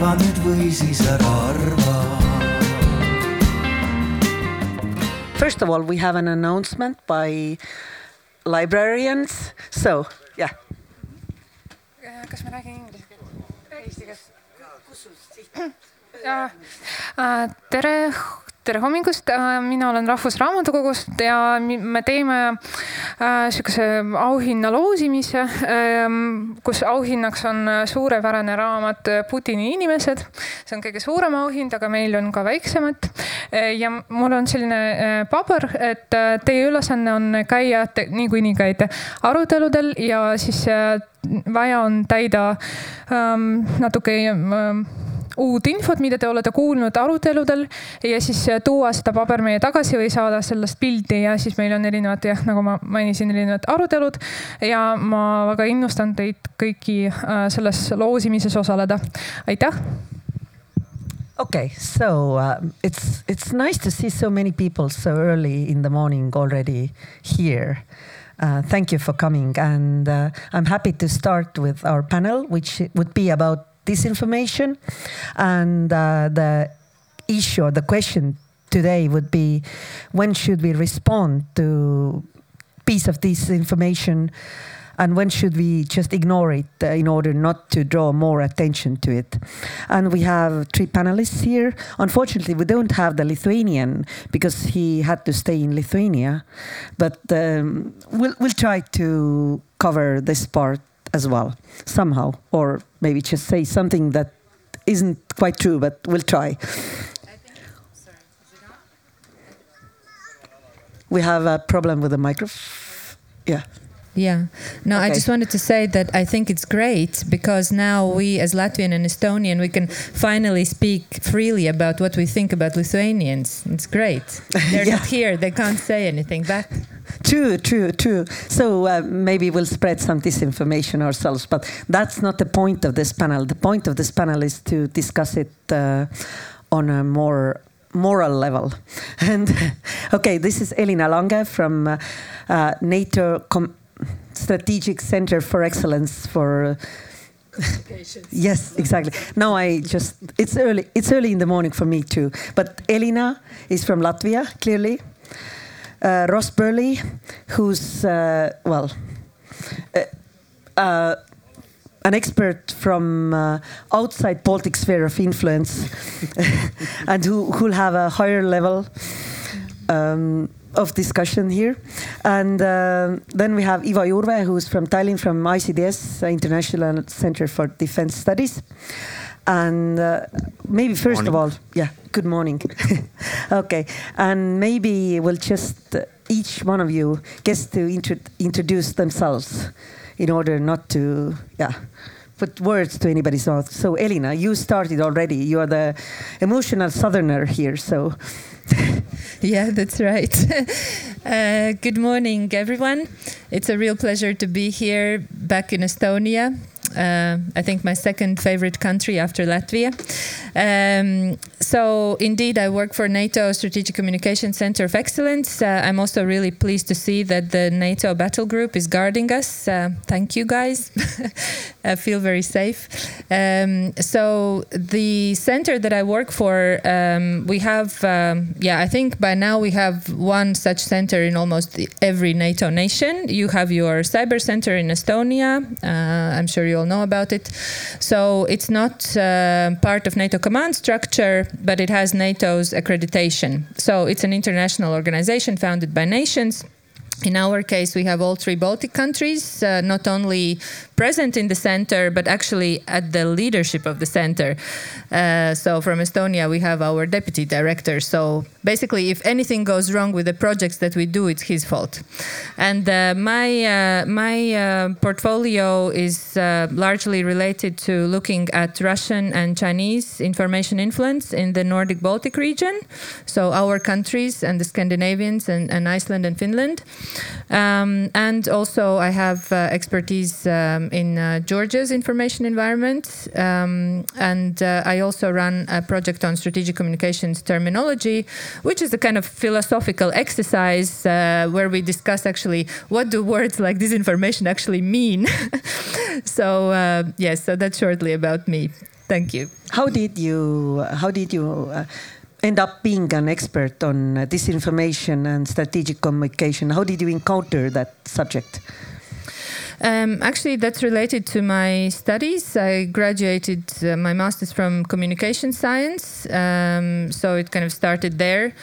arva nüüd või siis ära arva. First of all, we have an announcement by librarians. So, yeah. kas ma räägin inglise keeles? Eesti keeles? jaa, äh, tere, tere hommikust, mina olen Rahvusraamatukogust ja me teeme äh, sihukese auhinna loosimise, ähm, kus auhinnaks on suurepärane raamat Putini inimesed. see on kõige suurem auhind, aga meil on ka väiksemad. ja mul on selline äh, paber, et teie ülesanne on käia, niikuinii käite aruteludel ja siis vaja on täida ähm, natuke ähm, uut infot, mida te olete kuulnud aruteludel ja siis tuua seda paber meie tagasi või saada sellest pildi ja siis meil on erinevad jah, nagu ma mainisin, erinevad arutelud. ja ma väga innustan teid kõiki selles loosimises osaleda. aitäh. Okay, so uh, it's it's nice to see so many people so early in the morning already here. Uh, thank you for coming, and uh, I'm happy to start with our panel, which would be about disinformation. And uh, the issue the question today would be when should we respond to piece of disinformation and when should we just ignore it uh, in order not to draw more attention to it? And we have three panelists here. Unfortunately, we don't have the Lithuanian because he had to stay in Lithuania, but um, we'll, we'll try to cover this part as well, somehow, or maybe just say something that isn't quite true, but we'll try. We have a problem with the microphone. Yeah. Yeah. No, Okay. I just wanted to say that I think it's great because now we, as Latvian and Estonian, we can finally speak freely about what we think about Lithuanians. It's great. They're Yeah. not here; they can't say anything back. True, true, true. So uh, maybe we'll spread some disinformation ourselves, but that's not the point of this panel. The point of this panel is to discuss it uh, on a more moral level. And okay, this is Elina Lange from uh, uh, NATO Com- Strategic Center for Excellence for. yes, exactly. Now I just it's early. It's early in the morning for me too. But Elina is from Latvia, clearly uh, Ross Burley, who's uh, well, uh, uh, an expert from uh, outside Baltic sphere of influence, and who who'll have a higher level. Um, of discussion here, and uh, then we have Ivo Juurvee, who's from Tallinn, from ICDS, uh, International Center for Defense Studies, and uh, maybe first of all, yeah, good morning. okay, and maybe we'll just uh, each one of you gets to intro- introduce themselves in order not to, yeah, put words to anybody's mouth. So, Elina, you started already. You are the emotional southerner here, so. Yeah, that's right. uh, good morning, everyone. It's a real pleasure to be here back in Estonia. Uh, I think my second favorite country after Latvia. Um, so, indeed, I work for NATO Strategic Communication Center of Excellence. Uh, I'm also really pleased to see that the NATO battle group is guarding us. Uh, thank you, guys. I feel very safe. Um, so, the center that I work for, um, we have, um, yeah, I think by now we have one such center in almost every NATO nation. You have your cyber center in Estonia. Uh, I'm sure you all know about it. So it's not uh, part of NATO command structure, but it has NATO's accreditation. So it's an international organization founded by nations. In our case, we have all three Baltic countries, uh, not only present in the center, but actually at the leadership of the center. Uh, so from Estonia, we have our deputy director. So basically, if anything goes wrong with the projects that we do, it's his fault. And uh, my uh, my uh, portfolio is uh, largely related to looking at Russian and Chinese information influence in the Nordic Baltic region. So our countries and the Scandinavians and, and Iceland and Finland. Um, and also, I have uh, expertise um, in uh, Georgia's information environment. Um, and uh, I also run a project on strategic communications terminology, which is a kind of philosophical exercise uh, where we discuss actually what do words like disinformation actually mean. so, uh, yes, so that's shortly about me. Thank you. How did you? How did you? End up being an expert on uh, disinformation and strategic communication. How did you encounter that subject? Um, actually, that's related to my studies. I graduated uh, my master's from communication science, um, so it kind of started there.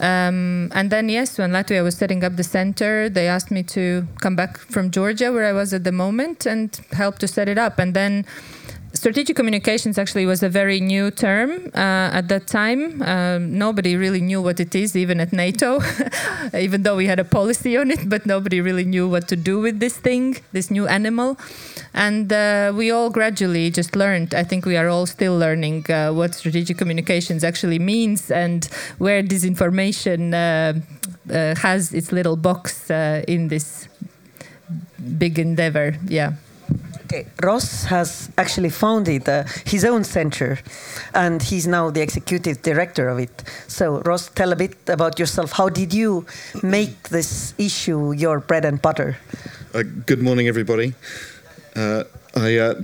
Um, and then, yes, when Latvia was setting up the center, they asked me to come back from Georgia, where I was at the moment, and help to set it up. And then strategic communications actually was a very new term uh, at that time. Um, nobody really knew what it is, even at NATO, even though we had a policy on it, but nobody really knew what to do with this thing, this new animal. And uh, we all gradually just learned. I think we are all still learning uh, what strategic communications actually means and where disinformation uh, uh, has its little box uh, in this big endeavor. Yeah. Okay, Ross has actually founded uh, his own center, and he's now the executive director of it. So, Ross, tell a bit about yourself. How did you make this issue your bread and butter? Uh, good morning, everybody. Uh, I uh,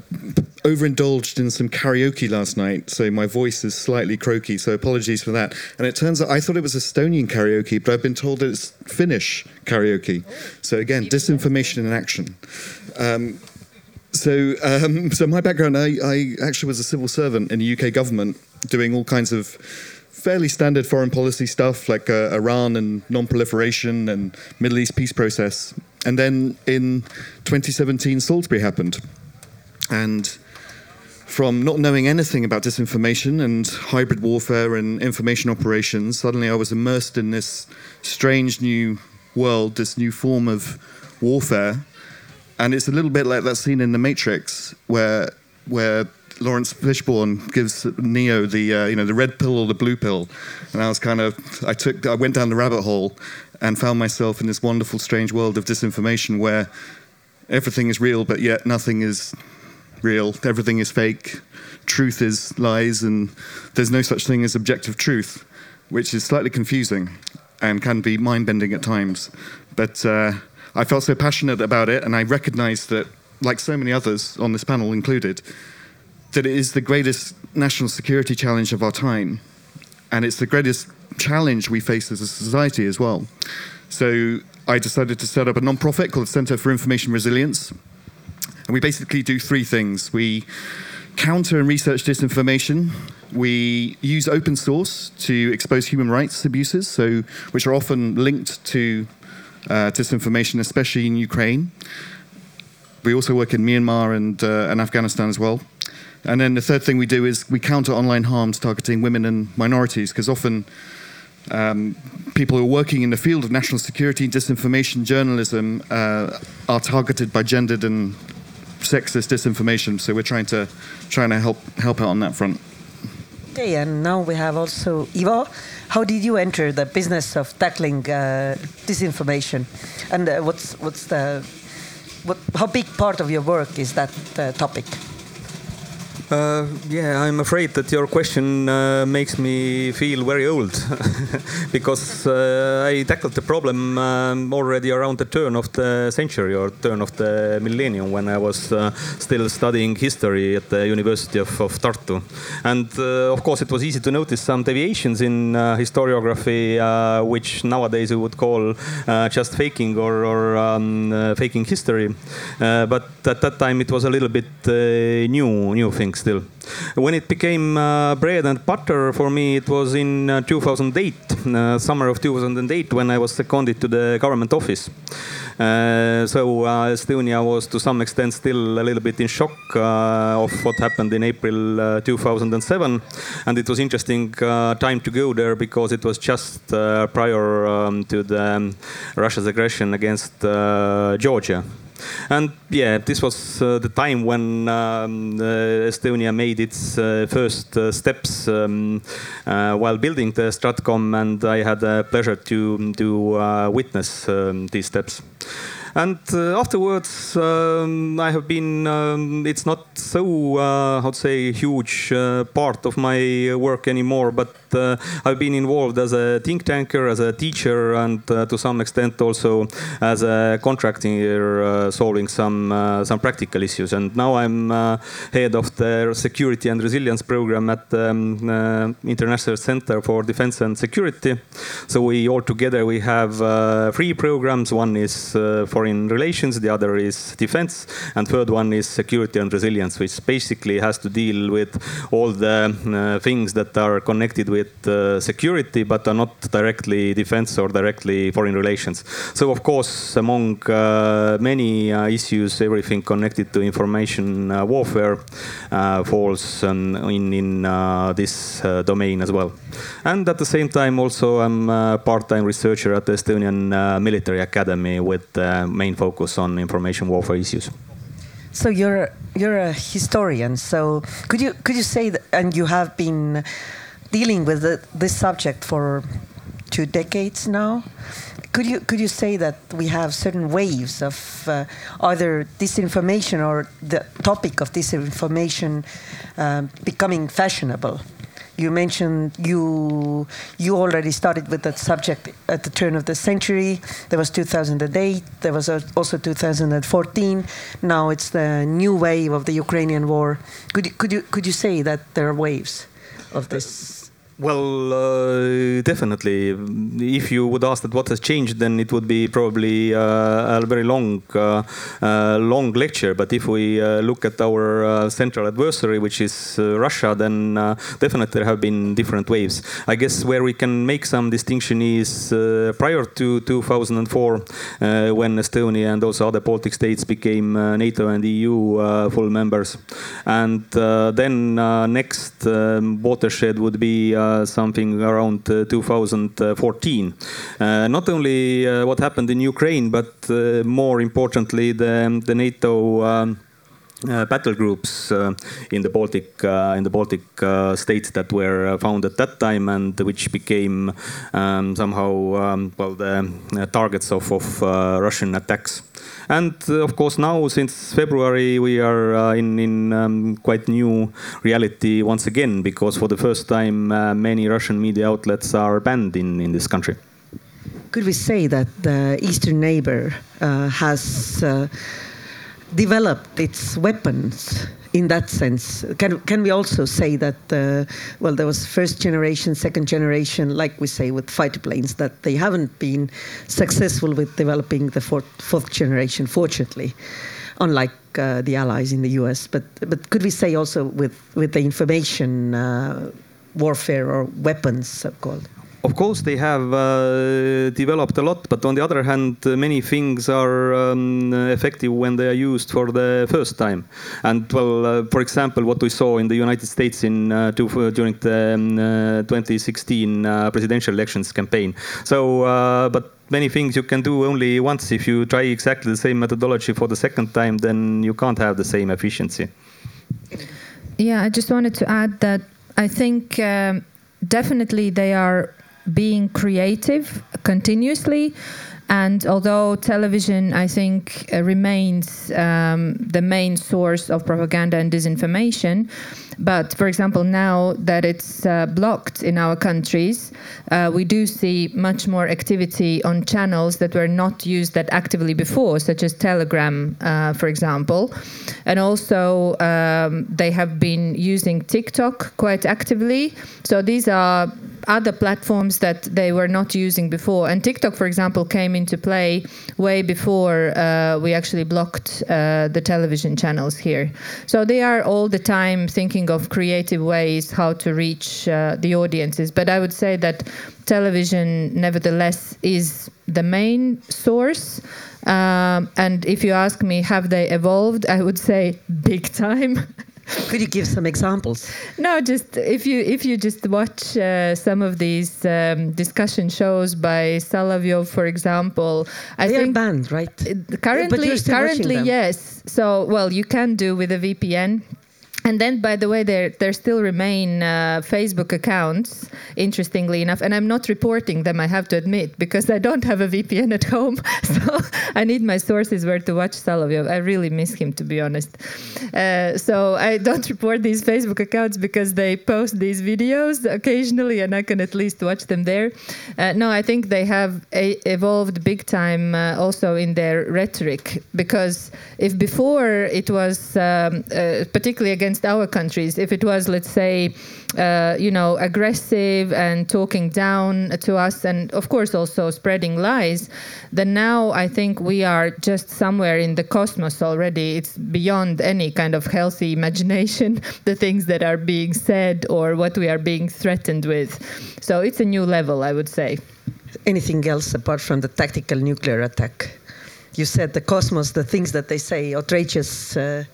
overindulged in some karaoke last night, so my voice is slightly croaky, so apologies for that. And it turns out I thought it was Estonian karaoke, but I've been told it's Finnish karaoke. So again, disinformation in action. Um, so, um, so my background, I, I, actually was a civil servant in the UK government, doing all kinds of fairly standard foreign policy stuff like uh, Iran and non-proliferation and Middle East peace process. And then in 2017, Salisbury happened, and from not knowing anything about disinformation and hybrid warfare and information operations, suddenly I was immersed in this strange new world, this new form of warfare and it's a little bit like that scene in The Matrix where where Laurence Fishburne gives Neo the uh, you know the red pill or the blue pill, and I was kind of I took I went down the rabbit hole and found myself in this wonderful strange world of disinformation where everything is real but yet nothing is real. Everything is fake. Truth is lies and there's no such thing as objective truth which is slightly confusing and can be mind-bending at times. But uh, I felt so passionate about it, and I recognized that, like so many others on this panel included, that it is the greatest national security challenge of our time. And it's the greatest challenge we face as a society as well. So I decided to set up a non-profit called the Center for Information Resilience. And we basically do three things. We counter and research disinformation. We use open source to expose human rights abuses, so which are often linked to uh, disinformation, especially in Ukraine. We also work in Myanmar and, uh, and Afghanistan as well. And then the third thing we do is we counter online harms targeting women and minorities, because often um, people who are working in the field of national security disinformation journalism uh, are targeted by gendered and sexist disinformation. So we're trying to trying to help help out on that front. Okay, and now we have also Ivo. How did you enter the business of tackling uh, disinformation, and uh, what's what's the what, how big part of your work is that uh, topic? Uh, yeah, I'm afraid that your question uh, makes me feel very old because uh, I tackled the problem um, already around the turn of the century or turn of the millennium when I was uh, still studying history at the University of, of Tartu. And uh, of course, it was easy to notice some deviations in uh, historiography, which nowadays we would call just faking or, or um, faking history. but at that time, it was a little bit new, new things still. When it became uh, bread and butter for me, it was in uh, 2008, uh, summer of 2008, when I was seconded to the government office. Uh, so uh, Estonia was to some extent still a little bit in shock of what happened in April 2007, and it was interesting time to go there because it was just prior um, to the um, Russia's aggression against Georgia. And yeah, this was uh, the time when um, uh, Estonia made its uh, first uh, steps um, uh, while building the Stratcom, and I had the pleasure to to uh, witness um, these steps. And afterwards, um, I have been. Um, it's not so, how to say, huge part of my work anymore, but uh, I've been involved as a think tanker, as a teacher, and uh, to some extent also as a contractor uh, solving some uh, some practical issues. And now I'm uh, head of the security and resilience program at the um, uh, International Center for Defense and Security. So we all together we have three programs. One is foreign relations, the other is defense, and third one is security and resilience, which basically has to deal with all the things that are connected with uh, security, but are not directly defense or directly foreign relations. So of course, among uh, many uh, issues, everything connected to information uh, warfare uh, falls um, in in this domain as well. And at the same time, also I'm a part-time researcher at the Estonian Military Academy with main focus on information warfare issues. So you're you're a historian. So could you could you say that, and you have been dealing with the, this subject for two decades now? Could you could you say that we have certain waves of uh, either disinformation or the topic of disinformation um, becoming fashionable? You mentioned you you already started with that subject at the turn of the century. There was 2008. There was also 2014. Now it's the new wave of the Ukrainian war. Could you, could you could you say that there are waves of this? Well, uh, definitely. If you would ask that what has changed, then it would be probably uh, a very long, uh, uh, long lecture. But if we uh, look at our uh, central adversary, which is Russia, then definitely there have been different waves. I guess where we can make some distinction is prior to 2004, uh, when Estonia and also other Baltic states became NATO and EU full members, and then next um, watershed would be. Uh, something around uh, 2014. Uh, not only what happened in Ukraine, but more importantly, the, the NATO. Um, uh, battle groups uh, in the Baltic uh, in the Baltic states that were found at that time and which became um, somehow um, well the targets of, of Russian attacks. And uh, of course now since February we are uh, in in um, quite new reality once again because for the first time uh, many Russian media outlets are banned in in this country. Could we say that the eastern neighbor uh, has uh, developed its weapons in that sense? Can can we also say that uh, well, there was first generation, second generation, like we say with fighter planes, that they haven't been successful with developing the fourth, fourth generation, fortunately, unlike uh, the allies in the U.S. But but could we say also with with the information uh, warfare or weapons, so-called? Of course, they have uh, developed a lot, but on the other hand, uh, many things are um, effective when they are used for the first time. And well, uh, for example, what we saw in the United States in uh, two, during the um, uh, 2016 uh, presidential elections campaign. So, uh, but many things you can do only once. If you try exactly the same methodology for the second time, then you can't have the same efficiency. Yeah, I just wanted to add that I think um, definitely they are being creative continuously. And although television, I think, uh, remains um, the main source of propaganda and disinformation, but for example, now that it's uh, blocked in our countries, uh, we do see much more activity on channels that were not used that actively before, such as Telegram, uh, for example. And also, um, they have been using TikTok quite actively. So these are other platforms that they were not using before. And TikTok, for example, came into play way before uh, we actually blocked uh, the television channels here. So they are all the time thinking of creative ways how to reach uh, the audiences. But I would say that television, nevertheless, is the main source. Um, and if you ask me, have they evolved? I would say big time. Could you give some examples? No, just if you if you just watch uh, some of these um, discussion shows by Solovyov, for example, I they think are banned, right? currently you're still watching currently yes. So well, you can do with a VPN and then by the way there there still remain uh, facebook accounts interestingly enough and i'm not reporting them i have to admit because i don't have a vpn at home so i need my sources where to watch solovyov i really miss him to be honest. Uh, so i don't report these facebook accounts because they post these videos occasionally and i can at least watch them there. Uh, no i think they have a- evolved big time uh, also in their rhetoric because if before it was um, uh, particularly against our countries, if it was, let's say, uh, you know, aggressive and talking down to us, and of course also spreading lies, then now I think we are just somewhere in the cosmos already. It's beyond any kind of healthy imagination, the things that are being said or what we are being threatened with. So it's a new level, I would say. Anything else apart from the tactical nuclear attack? You said the cosmos, the things that they say, outrageous. Uh,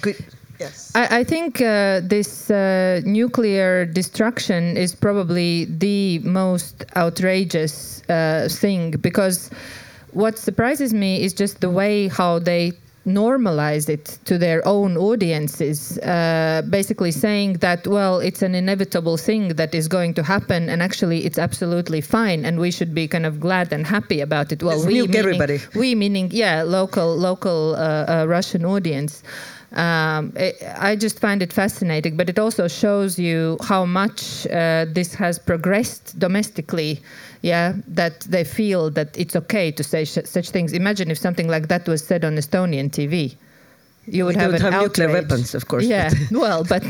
good. Yes. I, I think uh, this uh, nuclear destruction is probably the most outrageous uh, thing because what surprises me is just the way how they normalize it to their own audiences, uh, basically saying that, well, it's an inevitable thing that is going to happen, and actually it's absolutely fine, and we should be kind of glad and happy about it. Well, Let's we meaning, everybody. we meaning, yeah, local, local uh, uh, Russian audience. Um, it, I just find it fascinating, but it also shows you how much uh, this has progressed domestically. Yeah, that they feel that it's okay to say sh- such things. Imagine if something like that was said on Estonian TV. You would We have don't an have nuclear weapons, of course, Yeah, well, but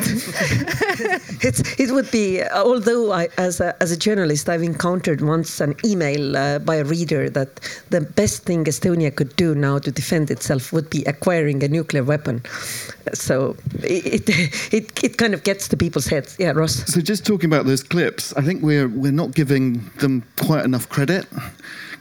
it's, it would be, although I, as, a, as a journalist, I've encountered once an email uh, by a reader that the best thing Estonia could do now to defend itself would be acquiring a nuclear weapon. So it, it, it, it kind of gets to people's heads. Yeah, Ross. So just talking about those clips, I think we're we're not giving them quite enough credit.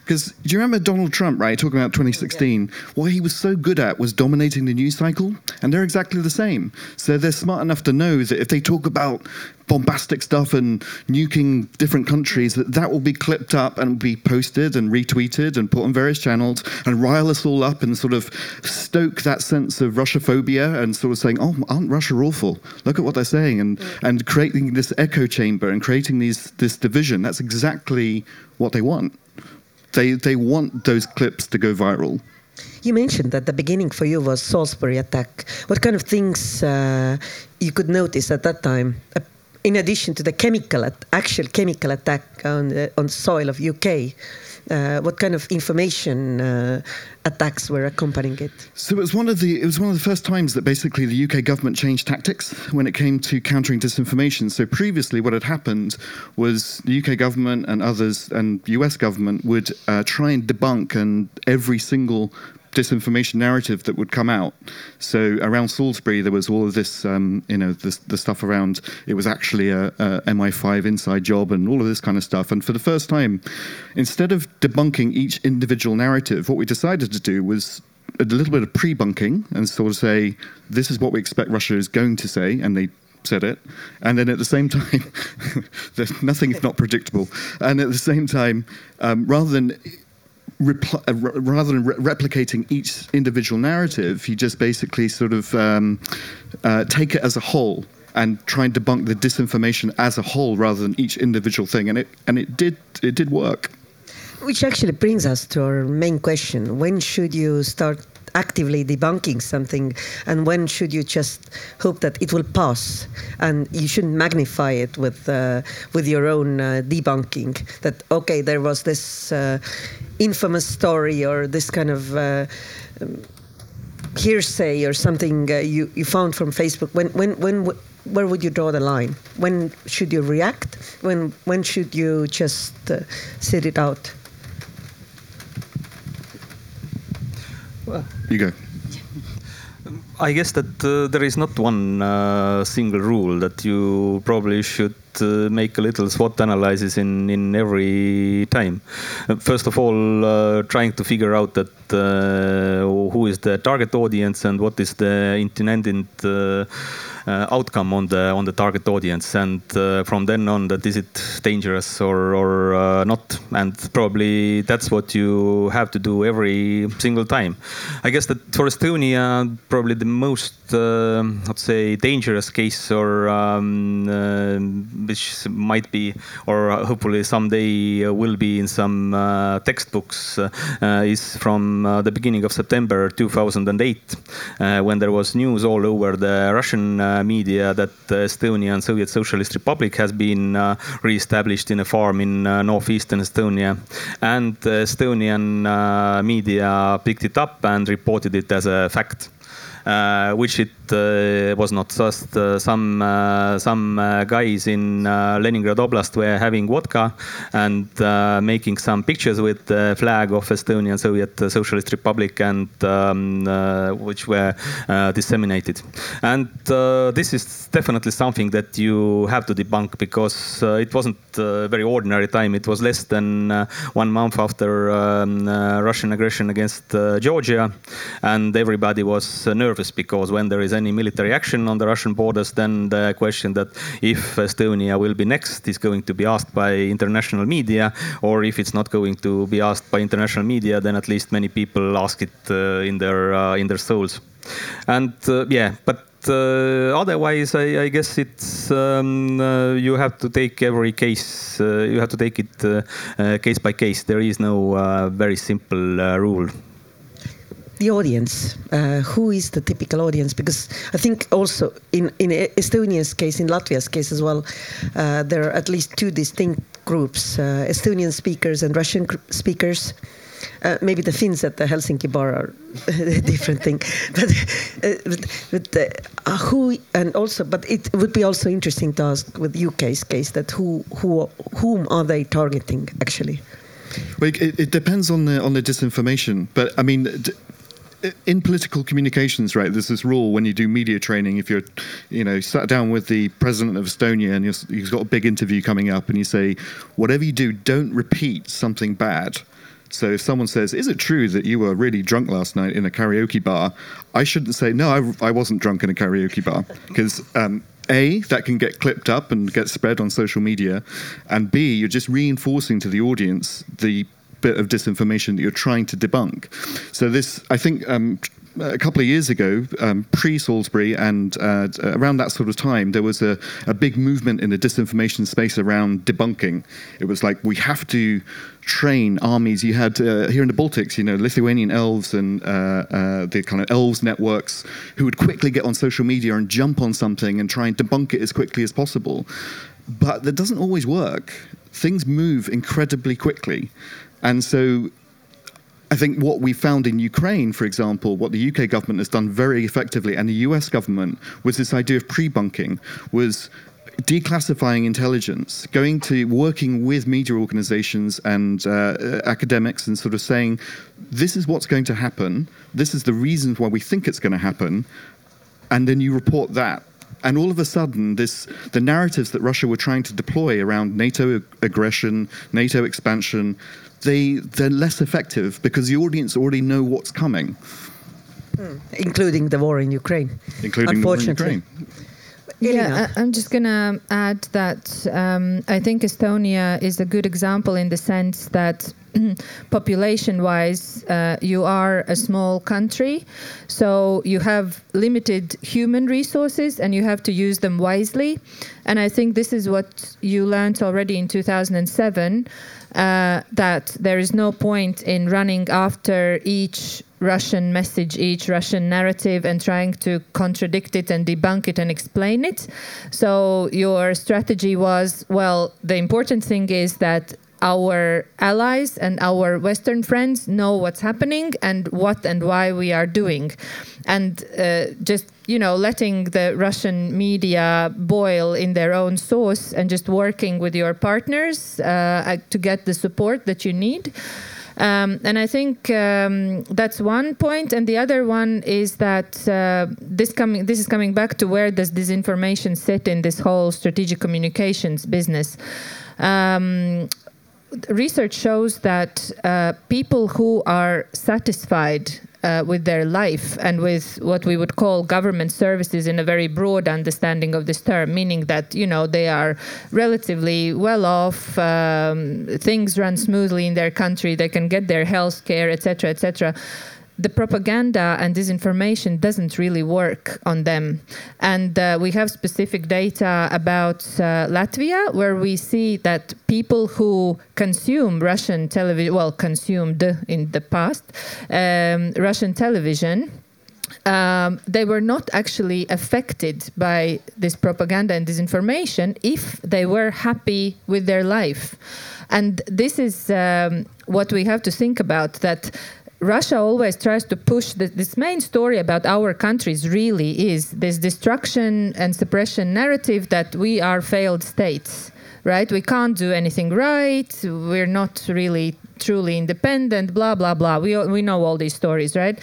Because do you remember Donald Trump, right? Talking about 2016, what he was so good at was dominating the news cycle, and they're exactly the same. So they're smart enough to know that if they talk about bombastic stuff and nuking different countries, that that will be clipped up and be posted and retweeted and put on various channels and rile us all up and sort of stoke that sense of Russophobia and sort of saying, "Oh, aren't Russia awful? Look at what they're saying," and and creating this echo chamber and creating these this division. That's exactly what they want. They they want those clips to go viral. You mentioned that the beginning for you was Salisbury attack. What kind of things uh, you could notice at that time, uh, in addition to the chemical, actual chemical attack on the, on soil of UK? Uh, what kind of information uh, attacks were accompanying it? So it was one of the it was one of the first times that basically the UK government changed tactics when it came to countering disinformation. So previously, what had happened was the UK government and others and US government would uh, try and debunk and every single disinformation narrative that would come out. So around Salisbury, there was all of this, um, you know, the, the stuff around it was actually a, a MI5 inside job and all of this kind of stuff. And for the first time, instead of debunking each individual narrative, what we decided to do was a little bit of pre-bunking and sort of say, this is what we expect Russia is going to say, and they said it. And then at the same time, nothing if not predictable. And at the same time, um, rather than repl- uh, rather than re- replicating each individual narrative, you just basically sort of um, uh, take it as a whole and try and debunk the disinformation as a whole rather than each individual thing. And it and it did it did work. Which actually brings us to our main question: When should you start actively debunking something, and when should you just hope that it will pass, and you shouldn't magnify it with uh, with your own uh, debunking? That okay, there was this uh, infamous story or this kind of. Uh, hearsay or something uh, you, you found from Facebook when when when where would you draw the line when should you react when when should you just uh, sit it out You go. I guess that uh, there is not one uh, single rule that you probably should uh, make a little SWOT analysis in, in every time. Uh, First of all, uh, trying to figure out that uh, who is the target audience and what is the intended outcome on the on the target audience, and uh, from then on, that is it dangerous or or uh, not, and probably that's what you have to do every single time. I guess that for Estonia, probably the most uh, let's say dangerous case or um, uh, which might be or hopefully someday will be in some uh, textbooks uh, is from uh, the beginning of September 2008 uh, when there was news all over the Russian media that uh, the Estonian Soviet Socialist Republic has been uh, re-established in a farm in uh, northeastern Estonia and the Estonian media picked it up and reported it as a fact. Uh, which it uh, was not just uh, some uh, some uh, guys in uh, Leningrad Oblast were having vodka and making some pictures with the flag of Estonian Soviet Socialist Republic and um, which were disseminated. And this is definitely something that you have to debunk because it wasn't a very ordinary time. It was less than one month after um, Russian aggression against Georgia, and everybody was nervous nervous because when there is any military action on the Russian borders, then the question that if Estonia will be next is going to be asked by international media, or if it's not going to be asked by international media, then at least many people ask it uh, in their uh, in their souls. And uh, yeah, but uh, otherwise, I, I, guess it's um, uh, you have to take every case. Uh, you have to take it case by case. There is no very simple rule the audience. Uh, who is the typical audience? Because I think also in, in Estonia's case, in Latvia's case as well, uh, there are at least two distinct groups uh, Estonian speakers and Russian speakers. Uh, maybe the Finns at the Helsinki bar are a different thing, but, uh, but, but uh, who and also, but it would be also interesting to ask with UK's case that who who whom are they targeting actually? Well, it, it, depends on the on the disinformation, but I mean, in political communications, right, there's this rule when you do media training. If you're, you know, sat down with the president of Estonia and you've got a big interview coming up, and you say, whatever you do, don't repeat something bad. So if someone says, "Is it true that you were really drunk last night in a karaoke bar?" I shouldn't say, "No, I, I wasn't drunk in a karaoke bar," because um, a that can get clipped up and get spread on social media, and B you're just reinforcing to the audience the bit of disinformation that you're trying to debunk. So this, I think. Um, a couple of years ago, um, pre Salisbury, and uh, around that sort of time, there was a, a big movement in the disinformation space around debunking. It was like we have to train armies. You had uh, here in the Baltics, you know, Lithuanian elves and uh, uh, the kind of elves networks who would quickly get on social media and jump on something and try and debunk it as quickly as possible. But that doesn't always work. Things move incredibly quickly. And so I think what we found in Ukraine, for example, what the UK government has done very effectively, and the US government, was this idea of pre-bunking, was declassifying intelligence, going to working with media organizations and uh, academics and sort of saying, this is what's going to happen, this is the reasons why we think it's going to happen, and then you report that. And all of a sudden, this the narratives that Russia were trying to deploy around NATO aggression, NATO expansion, they they're less effective because the audience already know what's coming, mm. including the war in Ukraine. Including the war in Ukraine. Yeah, I'm just going to add that um, I think Estonia is a good example in the sense that population wise, uh, you are a small country, so you have limited human resources and you have to use them wisely. And I think this is what you learned already in 2007 uh, that there is no point in running after each Russian message, each Russian narrative, and trying to contradict it and debunk it and explain it. So your strategy was well, the important thing is that our allies and our Western friends know what's happening and what and why we are doing. And uh, just, you know, letting the Russian media boil in their own sauce and just working with your partners uh, to get the support that you need. Um, and I think um, that's one point. And the other one is that uh, this coming this is coming back to where does disinformation sit in this whole strategic communications business. Um, research shows that uh, people who are satisfied uh, with their life and with what we would call government services in a very broad understanding of this term, meaning that you know they are relatively well off, um, things run smoothly in their country, they can get their health care, etc., etc the propaganda and disinformation doesn't really work on them. And uh, we have specific data about uh, Latvia where we see that people who consume Russian television, well, consumed in the past, um, Russian television. Um, they were not actually affected by this propaganda and disinformation if they were happy with their life. And this is um, what we have to think about that Russia always tries to push the, this main story about our countries really is this destruction and suppression narrative that we are failed states right? We can't do anything right. We're not really truly independent blah blah blah. We, we know all these stories right?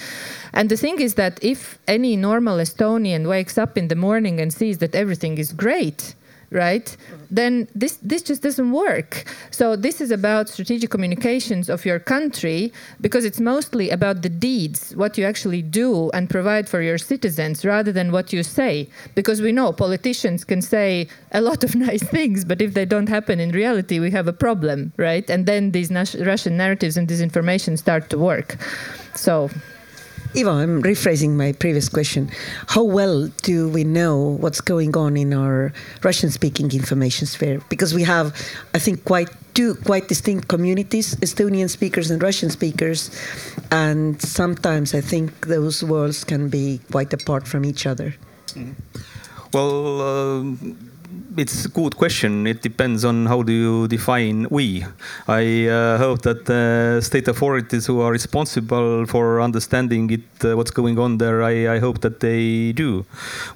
And the thing is that if any normal estonian wakes up in the morning and sees that everything is great right? Then this this just doesn't work. So this is about strategic communications of your country because it's mostly about the deeds, what you actually do and provide for your citizens, rather than what you say. Because we know politicians can say a lot of nice things, but if they don't happen in reality, we have a problem, right? And then these Russian narratives and disinformation start to work. So Ivo, I'm rephrasing my previous question. How well do we know what's going on in our Russian-speaking information sphere? Because we have, I think, quite two quite distinct communities: Estonian speakers and Russian speakers, and sometimes I think those worlds can be quite apart from each other. Mm. Well. Uh it's a good question. It depends on how do you define we. I uh, hope that the state authorities who are responsible for understanding it, uh, what's going on there, I, I, hope that they do.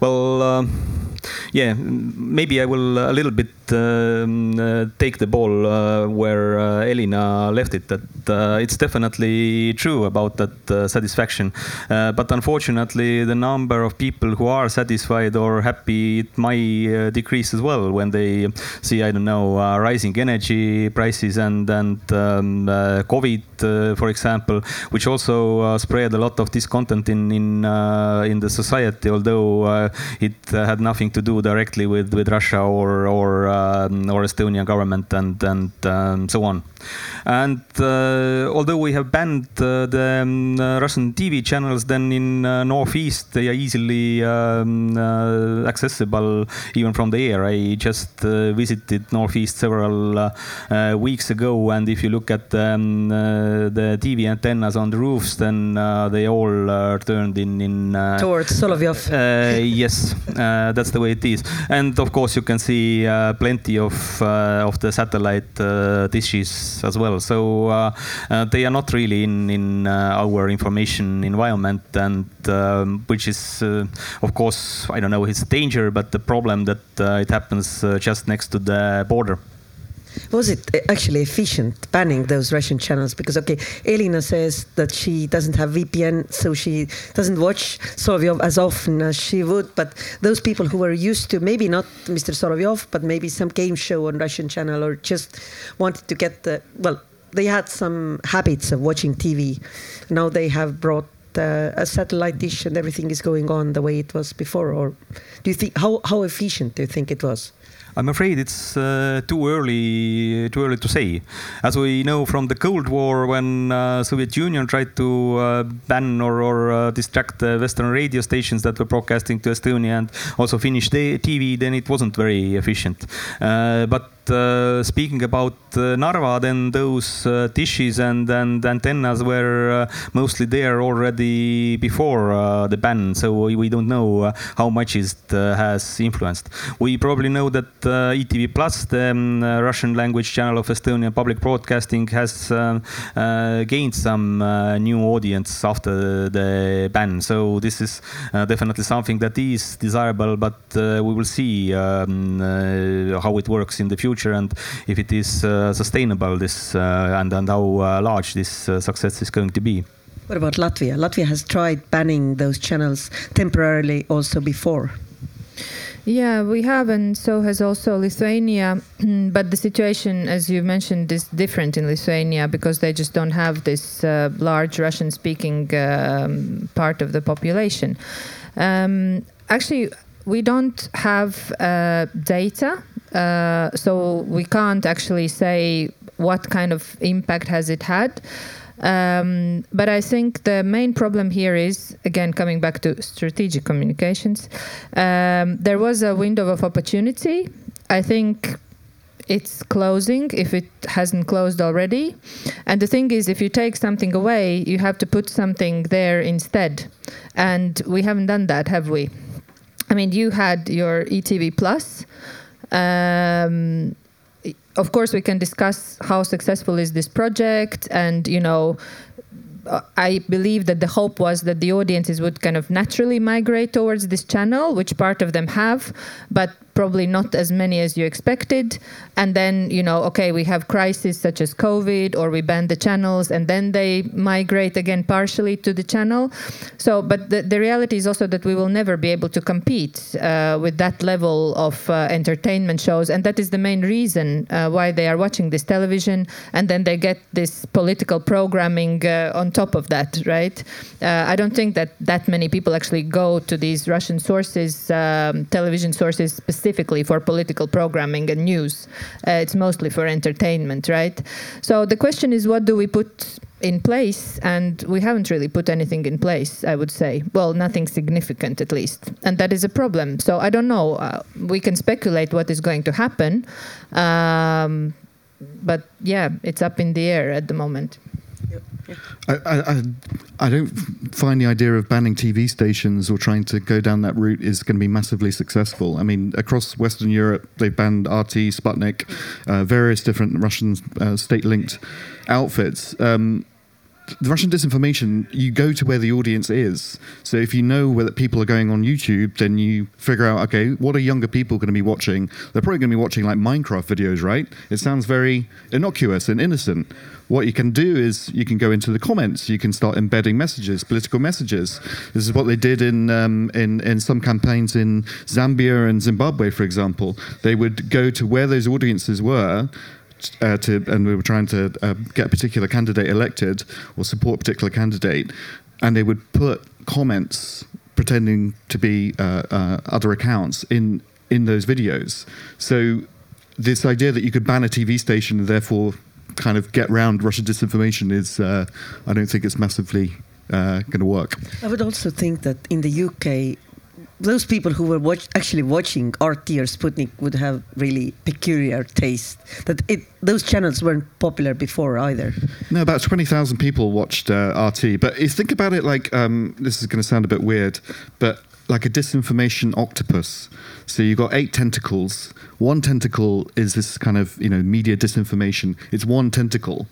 Well, um, yeah, maybe I will a little bit um, uh, take the ball uh, where uh, Elina left it. That it's definitely true about that satisfaction, but unfortunately, the number of people who are satisfied or happy it might decrease as well when they see I don't know rising energy prices and and um, COVID, for example, which also spread a lot of discontent in in in the society, although it had nothing to do directly with with Russia or or um, or Estonian government and and um, so on. And uh, although we have banned uh, the um, uh, Russian TV channels, then in northeast they are easily um, accessible even from the air. I just visited northeast several weeks ago, and if you look at um, the TV antennas on the roofs, then uh, they all are turned in in uh, towards Solovyov. Uh, yes, that's the way it is. And of course, you can see plenty of of the satellite dishes as well. So uh, uh, they are not really in in uh, our information environment, and um, which is of course I don't know it's a danger, but the problem that it happens just next to the border. Was it actually efficient banning those Russian channels? Because okay, Elina says that she doesn't have VPN, so she doesn't watch Solovyov as often as she would. But those people who were used to maybe not Mr. Solovyov, but maybe some game show on Russian channel, or just wanted to get the well, they had some habits of watching TV. Now they have brought uh, a satellite dish and everything is going on the way it was before? Or do you think how how efficient do you think it was? I'm afraid it's uh, too early too early to say. As we know from the Cold War, when uh, Soviet Union tried to uh, ban or, or uh, distract Western radio stations that were broadcasting to Estonia and also Finnish TV, then it wasn't very efficient. Uh, but uh, speaking about uh, Narva, then those uh, dishes and, and antennas were uh, mostly there already before uh, the ban, so we, we don't know uh, how much it has influenced. We probably know that ETV Plus, the um, Russian language channel of Estonian public broadcasting, has gained some new audience after the ban. So this is definitely something that is desirable, but we will see um, how it works in the future future and if it is uh, sustainable this uh, and, and how uh, large this success is going to be. What about Latvia? Latvia has tried banning those channels temporarily also before. Yeah, we have, and so has also Lithuania. but the situation, as you mentioned, is different in Lithuania because they just don't have this uh, large Russian speaking um, part of the population. Um, actually, we don't have uh, data, uh, so we can't actually say what kind of impact has it had. Um, but I think the main problem here is, again, coming back to strategic communications, um, there was a window of opportunity. I think it's closing if it hasn't closed already. And the thing is, if you take something away, you have to put something there instead. And we haven't done that, have we? I mean, you had your ETV Plus. Um, of course, we can discuss how successful is this project, and you know, I believe that the hope was that the audiences would kind of naturally migrate towards this channel, which part of them have, but probably not as many as you expected. And then, you know, okay, we have crises such as COVID or we ban the channels and then they migrate again partially to the channel. So, but the, the reality is also that we will never be able to compete uh, with that level of uh, entertainment shows. And that is the main reason uh, why they are watching this television. And then they get this political programming uh, on top of that, right? Uh, I don't think that that many people actually go to these Russian sources, um, television sources specifically specifically for political programming and news. Uh, it's mostly for entertainment, right? So the question is, what do we put in place? And we haven't really put anything in place, I would say. Well, nothing significant at least. And that is a problem. So I don't know. Uh, we can speculate what is going to happen. Um, but yeah, it's up in the air at the moment. I, I, I don't find the idea of banning TV stations or trying to go down that route is going to be massively successful. I mean, across Western Europe, they've banned RT, Sputnik, uh, various different Russian uh, state linked outfits. Um, the Russian disinformation, you go to where the audience is. So if you know where people are going on YouTube, then you figure out, okay, what are younger people going to be watching? They're probably going to be watching like Minecraft videos, right? It sounds very innocuous and innocent. What you can do is you can go into the comments. You can start embedding messages, political messages. This is what they did in um, in in some campaigns in Zambia and Zimbabwe, for example. They would go to where those audiences were uh, to, and we were trying to uh, get a particular candidate elected or support a particular candidate, and they would put comments pretending to be uh, uh, other accounts in in those videos. So this idea that you could ban a TV station and therefore kind of get around Russian disinformation is, uh, I don't think it's massively uh, going to work. I would also think that in the UK, those people who were watch, actually watching RT or Sputnik would have really peculiar taste. That it those channels weren't popular before either. No, about twenty thousand people watched uh, RT. But if think about it, like um, this is going to sound a bit weird, but like a disinformation octopus. So you've got eight tentacles. One tentacle is this kind of you know media disinformation. It's one tentacle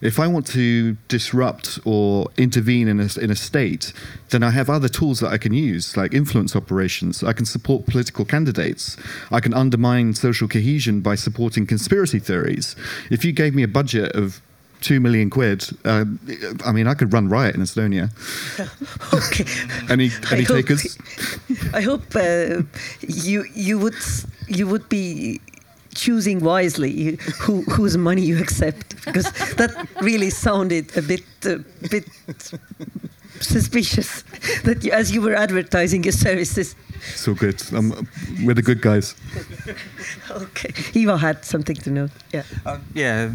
if I want to disrupt or intervene in a, in a state, then I have other tools that I can use, like influence operations. I can support political candidates. I can undermine social cohesion by supporting conspiracy theories. If you gave me a budget of two million quid. Uh, I mean, I could run riot in Estonia. okay. any any I takers? Hope, I hope uh, you you would you would be choosing wisely who, whose money you accept because that really sounded a bit uh, bit suspicious that you, as you were advertising your services. So good. Um, we're the good guys. Okay. Ivo had something to note. Yeah. Uh, yeah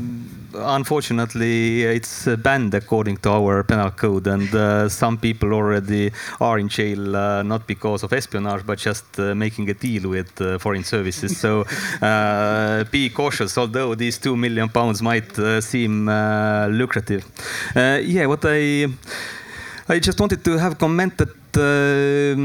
unfortunately it's banned according to our penal code and uh, some people already are in jail uh, not because of espionage but just uh, making a deal with uh, foreign services. So uh, be cautious although these two million pounds might seem lucrative. Yeah what i I just wanted to have comment that uh,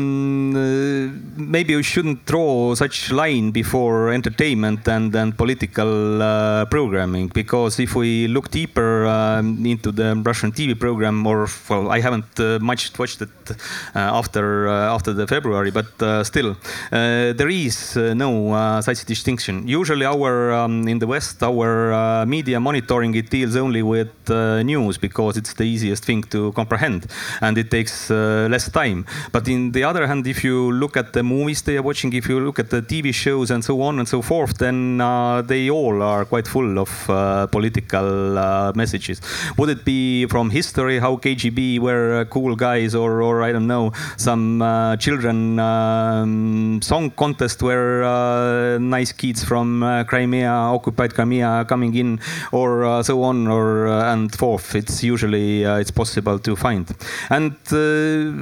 maybe we shouldn't draw such line before entertainment and, and political uh, programming because if we look deeper um, into the Russian TV program, or well, I haven't uh, much watched it uh, after uh, after the February, but uh, still, there is no such distinction. Usually, our um, in the West, our media monitoring it deals only with news because it's the easiest thing to comprehend and it takes less time time. But in the other hand, if you look at the movies they are watching, if you look at the TV shows and so on and so forth, then uh, they all are quite full of uh, political uh, messages. Would it be from history how KGB were uh, cool guys, or, or I don't know, some uh, children um, song contest where uh, nice kids from Crimea, occupied Crimea, coming in, or so on, or and forth. It's usually it's possible to find. And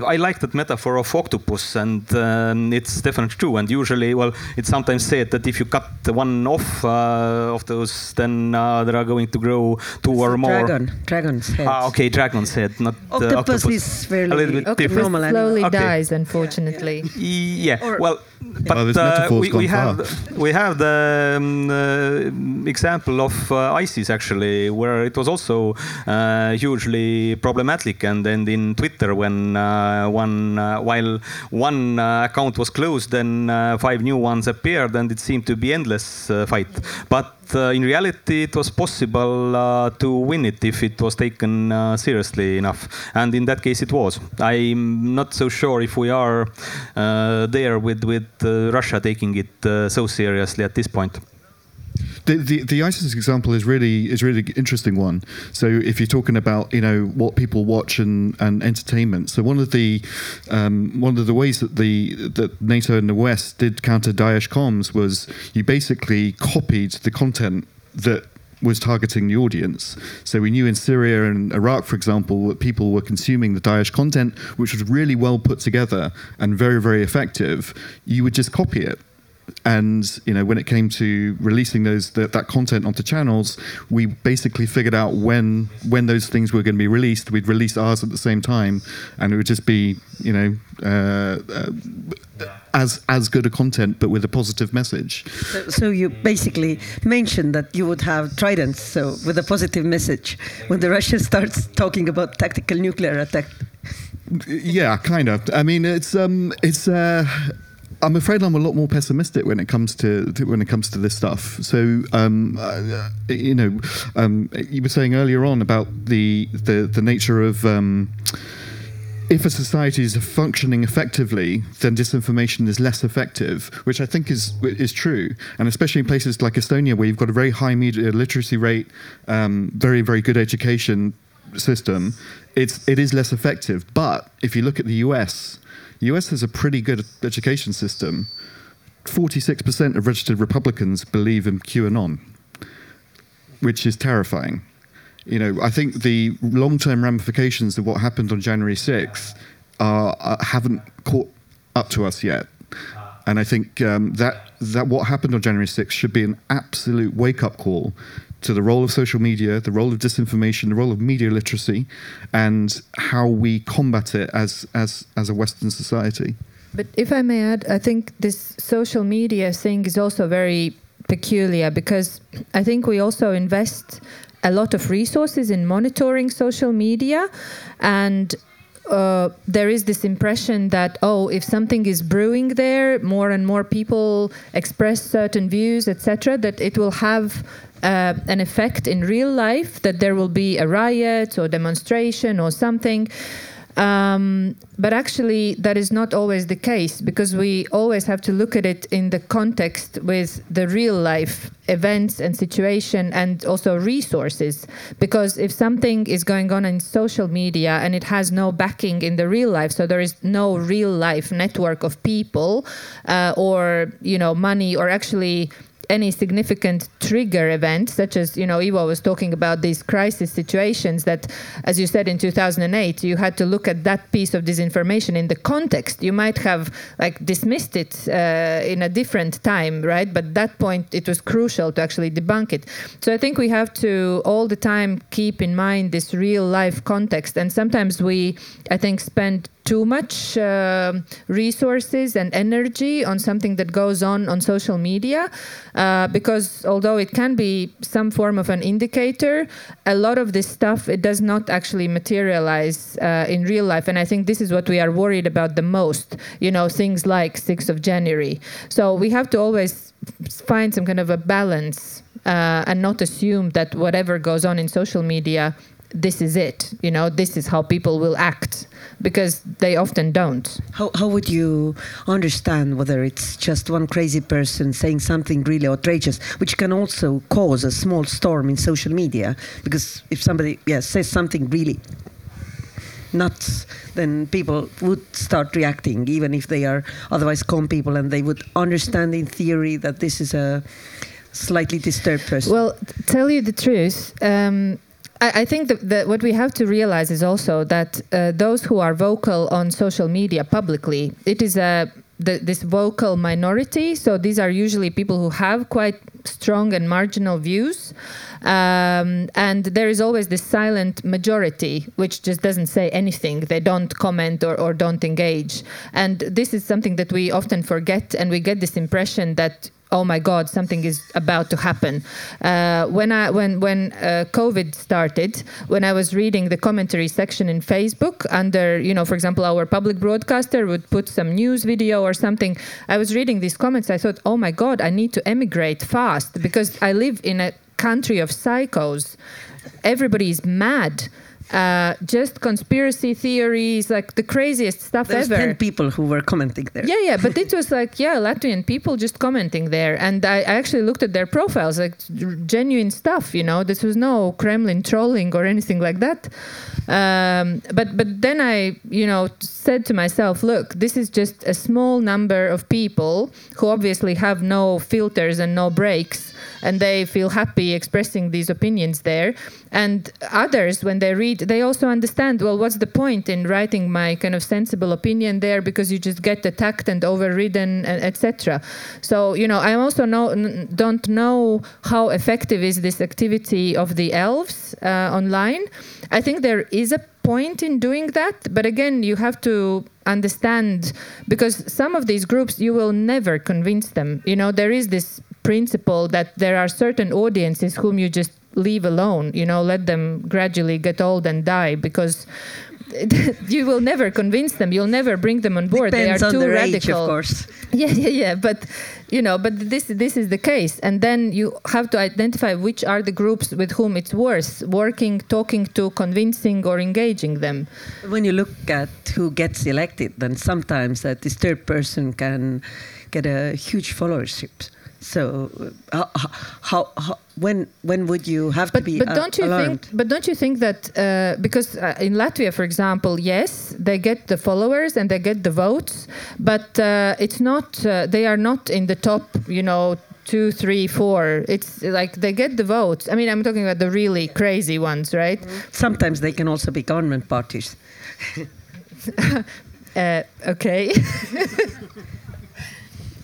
I like that metaphor of octopus, and um, it's definitely true. And usually, well, it's sometimes said that if you cut one off uh, of those, then uh, there are going to grow two it's or more. Dragon, dragon's head. Ah, okay, dragon's head, not octopus, uh, octopus. is fairly a little bit octopus different. slowly okay. dies, unfortunately. Yeah, Or well, but Well, uh, we, we far. have we have the um, uh, example of uh, ISIS actually, where it was also uh, hugely problematic, and then in Twitter when uh, one uh, while one uh, account was closed, then uh, five new ones appeared, and it seemed to be endless fight. But in reality, it was possible to win it if it was taken seriously enough, and in that case, it was. I'm not so sure if we are there with with Russia taking it so seriously at this point. The, the the ISIS example is really is really interesting one. So if you're talking about you know what people watch and, and entertainment, so one of the um, one of the ways that the that NATO and the West did counter Daesh comms was you basically copied the content that was targeting the audience. So we knew in Syria and Iraq, for example, that people were consuming the Daesh content, which was really well put together and very, very effective. You would just copy it. And you know, when it came to releasing those that, that content onto channels, we basically figured out when when those things were going to be released. We'd release ours at the same time, and it would just be you know uh, uh, as as good a content, but with a positive message. So, so you basically mentioned that you would have tridents, so with a positive message, when the Russia starts talking about tactical nuclear attack. Yeah, kind of. I mean, it's um, it's. Uh, I'm afraid I'm a lot more pessimistic when it comes to, to when it comes to this stuff. So, um, uh, you know, um, you were saying earlier on about the the, the nature of. Um, if a society is functioning effectively, then disinformation is less effective, which I think is is true, and especially in places like Estonia, where you've got a very high media literacy rate, um, very very good education system, it's it is less effective. But if you look at the US, the US has a pretty good education system. Forty-six percent of registered Republicans believe in QAnon, which is terrifying you know, I think the long-term ramifications of what happened on January 6th are, uh, haven't caught up to us yet. And I think um, that that what happened on January 6th should be an absolute wake-up call to the role of social media, the role of disinformation, the role of media literacy, and how we combat it as as as a Western society. But if I may add, I think this social media thing is also very peculiar because I think we also invest a lot of resources in monitoring social media and uh, there is this impression that oh if something is brewing there more and more people express certain views etc that it will have uh, an effect in real life that there will be a riot or demonstration or something um, but actually, that is not always the case because we always have to look at it in the context with the real life events and situation and also resources. Because if something is going on in social media and it has no backing in the real life, so there is no real life network of people uh, or you know money or actually any significant trigger event, such as, you know, Ivo was talking about these crisis situations that, as you said in 2008, you had to look at that piece of disinformation in the context. You might have like dismissed it uh, in a different time, right? But that point, it was crucial to actually debunk it. So I think we have to all the time keep in mind this real life context. And sometimes we, I think, spend too much uh, resources and energy on something that goes on on social media uh, because although it can be some form of an indicator a lot of this stuff it does not actually materialize uh, in real life. And i think this is what we are worried about the most you know things like 6th of january. So we have to always find some kind of a balance uh, and not assume that whatever goes on in social media this is it. You know, this is how people will act because they often don't. How, how would you understand whether it's just one crazy person saying something really outrageous, which can also cause a small storm in social media? Because if somebody yeah, says something really nuts, then people would start reacting, even if they are otherwise calm people, and they would understand in theory that this is a slightly disturbed person. Well, tell you the truth. Um, I, I think that, that what we have to realize is also that uh, those who are vocal on social media publicly, it is a the, this vocal minority. So these are usually people who have quite strong and marginal views. Um, and there is always this silent majority which just doesn't say anything. They don't comment or, or don't engage. And this is something that we often forget, and we get this impression that oh my god something is about to happen. Uh, when i when when uh, covid started when i was reading the commentary section in facebook under you know for example our public broadcaster would put some news video or something i was reading these comments. I thought oh my god i need to emigrate fast because i live in a country of psychos. Everybody is mad uh, just conspiracy theories, like the craziest stuff There's ever. 10 people who were commenting there. Yeah, yeah, but it was like, yeah, Latvian people just commenting there. And I, I actually looked at their profiles, like genuine stuff, you know, this was no Kremlin trolling or anything like that. Um, but, but then I, you know, said to myself, look, this is just a small number of people who obviously have no filters and no breaks and they feel happy expressing these opinions there. And others, when they read, they also understand. Well, what's the point in writing my kind of sensible opinion there because you just get attacked and overridden, etc. So you know, I also know don't know how effective is this activity of the elves uh, online. I think there is a point in doing that, but again, you have to understand because some of these groups you will never convince them. You know, there is this principle that there are certain audiences whom you just leave alone you know let them gradually get old and die because you will never convince them you'll never bring them on board Depends they are too radical age, of course. yeah yeah yeah but you know but this this is the case and then you have to identify which are the groups with whom it's worth working talking to convincing or engaging them When you look at who gets elected, then sometimes a disturbed person can get a huge followership. So, uh, how, how, when when would you have but, to be but uh, don't you alarmed? think but don't you think that uh, because uh, in Latvia for example yes they get the followers and they get the votes but uh, it's not uh, they are not in the top you know two three four it's like they get the votes I mean I'm talking about the really crazy ones right Sometimes they can also be government parties. uh, okay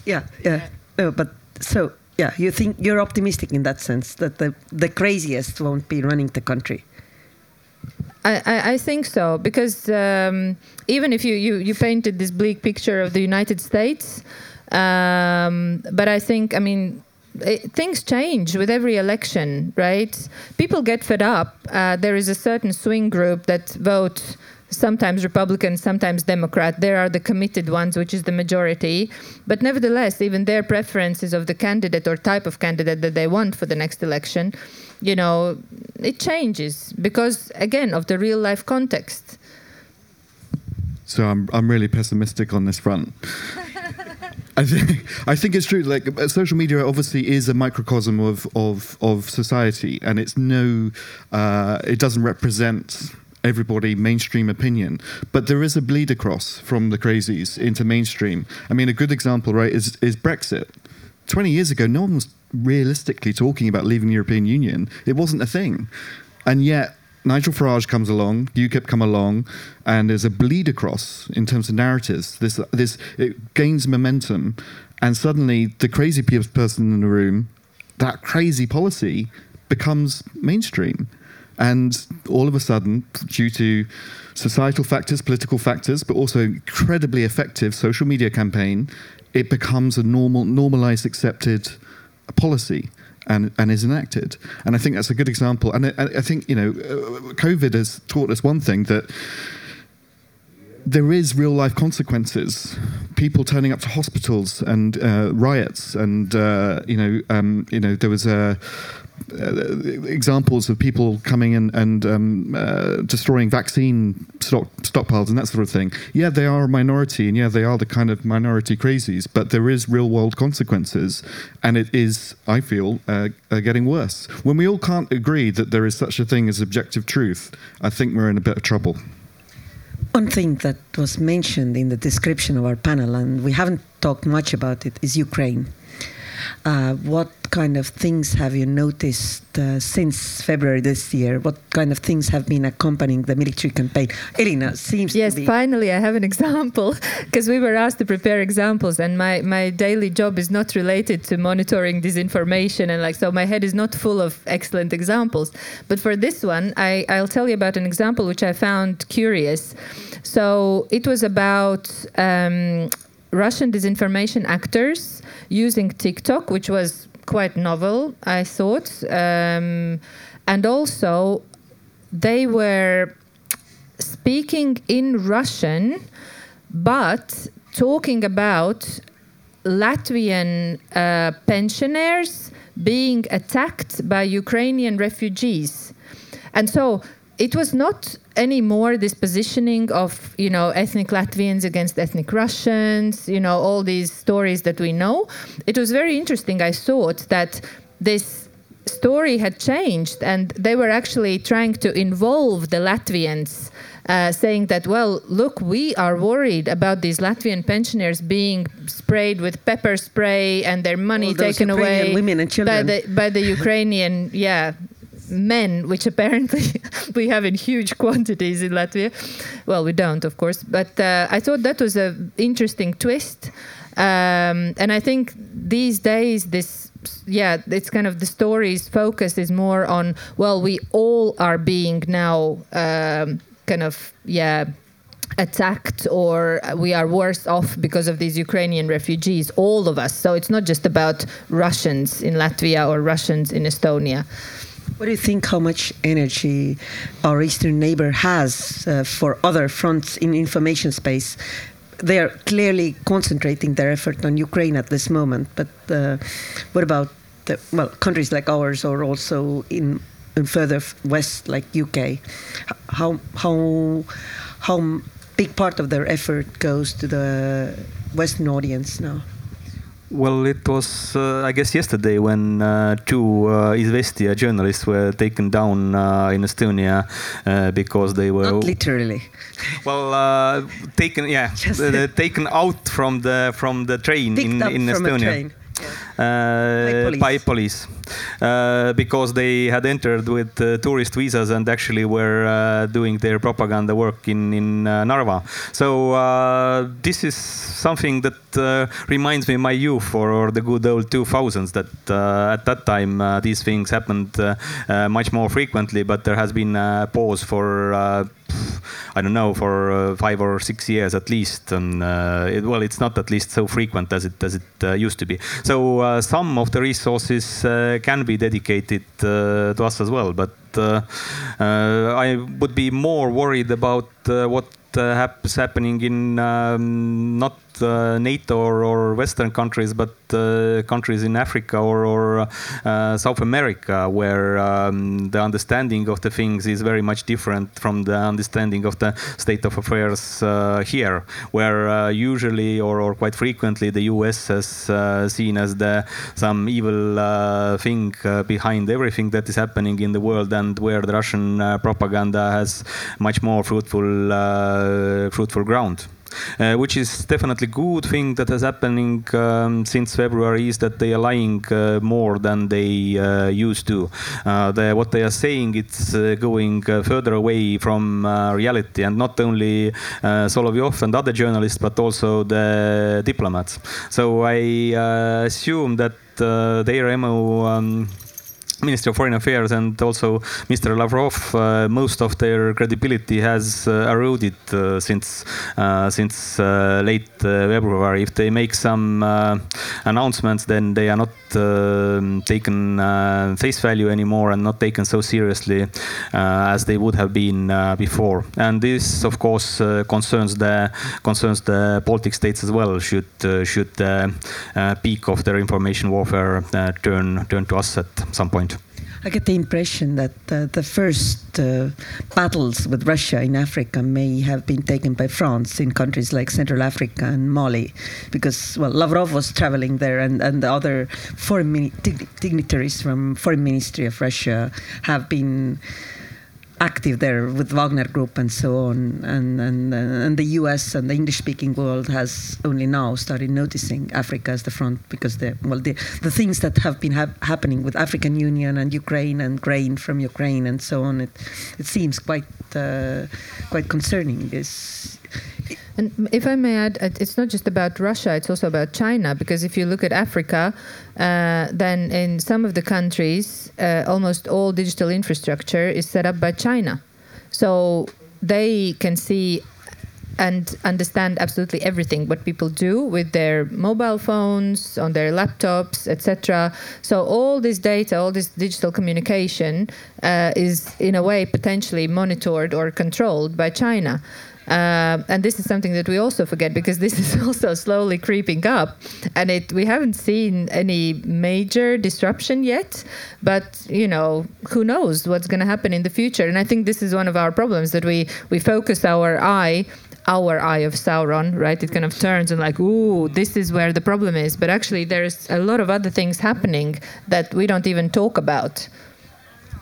Yeah, yeah. No, but so yeah, you think you're optimistic in that sense that the the craziest won't be running the country. I, I, think so because um, even if you, you, you painted this bleak picture of the United States, um, but I think I mean it, things change with every election, right? People get fed up. Uh, there is a certain swing group that vote sometimes Republican, sometimes Democrat. There are the committed ones, which is the majority. But nevertheless, even their preferences of the candidate or type of candidate that they want for the next election, you know, it changes because, again, of the real life context. So I'm I'm really pessimistic on this front. I think I think it's true. Like uh, social media obviously is a microcosm of of of society, and it's no, uh, it doesn't represent everybody mainstream opinion. But there is a bleed across from the crazies into mainstream. I mean a good example right is is brexit. 20 years ago no one was realistically talking about leaving the european union. It wasn't a thing. And yet Nigel Farage comes along, UKIP come along, and there's a bleed across in terms of narratives. This, this, it gains momentum, and suddenly the crazy person in the room, that crazy policy, becomes mainstream, and all of a sudden, due to societal factors, political factors, but also incredibly effective social media campaign, it becomes a normal, normalized, accepted policy and, and is enacted. And I think that's a good example. And I, I think, you know, uh, COVID has taught us one thing that there is real life consequences. People turning up to hospitals and uh, riots, and uh, you know, um, you know, there was a uh, examples of people coming in and um, uh, destroying vaccine stock, stockpiles and that sort of thing. Yeah, they are a minority, and yeah, they are the kind of minority crazies. But there is real world consequences, and it is, I feel, uh, uh, getting worse. When we all can't agree that there is such a thing as objective truth, I think we're in a bit of trouble. One thing that was mentioned in the description of our panel, and we haven't talked much about it, is Ukraine. Uh, what kind of things have you noticed uh, since February this year? What kind of things have been accompanying the military campaign? Elina seems yes, to be. finally, I have an example because we were asked to prepare examples, and my, my daily job is not related to monitoring disinformation, and like so, my head is not full of excellent examples. But for this one, I, I'll tell you about an example which I found curious. So it was about um, Russian disinformation actors using TikTok, which was quite novel, I thought. Um, and also, they were speaking in Russian, but talking about Latvian uh, pensioners being attacked by Ukrainian refugees. And so it was not anymore this positioning of you know ethnic Latvians against ethnic Russians, you know all these stories that we know. It was very interesting. I thought that this story had changed, and they were actually trying to involve the Latvians. Uh, saying that, well, look, we are worried about these Latvian pensioners being sprayed with pepper spray and their money taken Ukrainian away women and by the by the Ukrainian, yeah, men, which apparently we have in huge quantities in Latvia. Well, we don't, of course, but uh, I thought that was an interesting twist. Um, and I think these days, this, yeah, it's kind of the story's focus is more on, well, we all are being now um, kind of, yeah, attacked or we are worse off because of these Ukrainian refugees, all of us. So it's not just about Russians in Latvia or Russians in Estonia. What do you think? How much energy our eastern neighbor has uh, for other fronts in information space? They are clearly concentrating their effort on Ukraine at this moment. But uh, what about the, well countries like ours, or also in, in further west like UK? How how how big part of their effort goes to the Western audience now? Well, it was, uh, I guess, yesterday when uh, two uh, Izvestia journalists were taken down uh, in Estonia uh, because they were Not literally. well uh, taken, yeah, uh, taken out from the from the train Picked in in Estonia. train. uh, By by police, uh, because they had entered with uh, tourist visas and actually were uh, doing their propaganda work in in uh, Narva. So uh, this is something that reminds me my youth or, or the good old 2000s. That at that time these things happened much more frequently, but there has been a pause for. I don't know for uh, five or six years at least, and uh, it, well, it's not at least so frequent as it as it uh, used to be. So some of the resources can be dedicated uh, to us as well, but uh, uh, I would be more worried about what is happening in um, not NATO or, or Western countries, but uh, countries in Africa or, or uh, South America, where um, the understanding of the things is very much different from the understanding of the state of affairs uh, here, where uh, usually or, or quite frequently the US is uh, seen as the some evil uh, thing uh, behind everything that is happening in the world, and where the Russian uh, propaganda has much more fruitful uh, fruitful ground. Uh, which is definitely good thing that is happening um, since February is that they are lying uh, more than they uh, used to. Uh, the, what they are saying it's uh, going uh, further away from reality, and not only Solovyov and other journalists, but also the diplomats. So I assume that their MO. Um, Minister of Foreign Affairs and also Mr. Lavrov, uh, most of their credibility has uh, eroded uh, since uh, since uh, late uh, February. If they make some announcements, then they are not taken face value anymore and not taken so seriously as they would have been before. And this, of course, concerns the concerns the Baltic states as well. Should should the peak of their information warfare turn turn to us at some point? I get the impression that uh, the first uh, battles with Russia in Africa may have been taken by France in countries like Central Africa and Mali, because well, Lavrov was traveling there, and, and the other foreign dig dignitaries from foreign ministry of Russia have been active there with Wagner Group and so on. And, and, and the US and the English speaking world has only now started noticing Africa as the front because the, well, the, the things that have been ha happening with African Union and Ukraine and grain from Ukraine and so on, it, it seems quite, uh, quite concerning. This and if I may add, it's not just about Russia, it's also about China, because if you look at Africa, uh, then in some of the countries, uh, almost all digital infrastructure is set up by China. So they can see and understand absolutely everything what people do with their mobile phones on their laptops etc so all this data all this digital communication uh, is in a way potentially monitored or controlled by china uh, and this is something that we also forget because this is also slowly creeping up, and it we haven't seen any major disruption yet. But you know, who knows what's going to happen in the future? And I think this is one of our problems that we we focus our eye our eye of Sauron, right? It kind of turns and like, ooh, this is where the problem is. But actually, there's a lot of other things happening that we don't even talk about.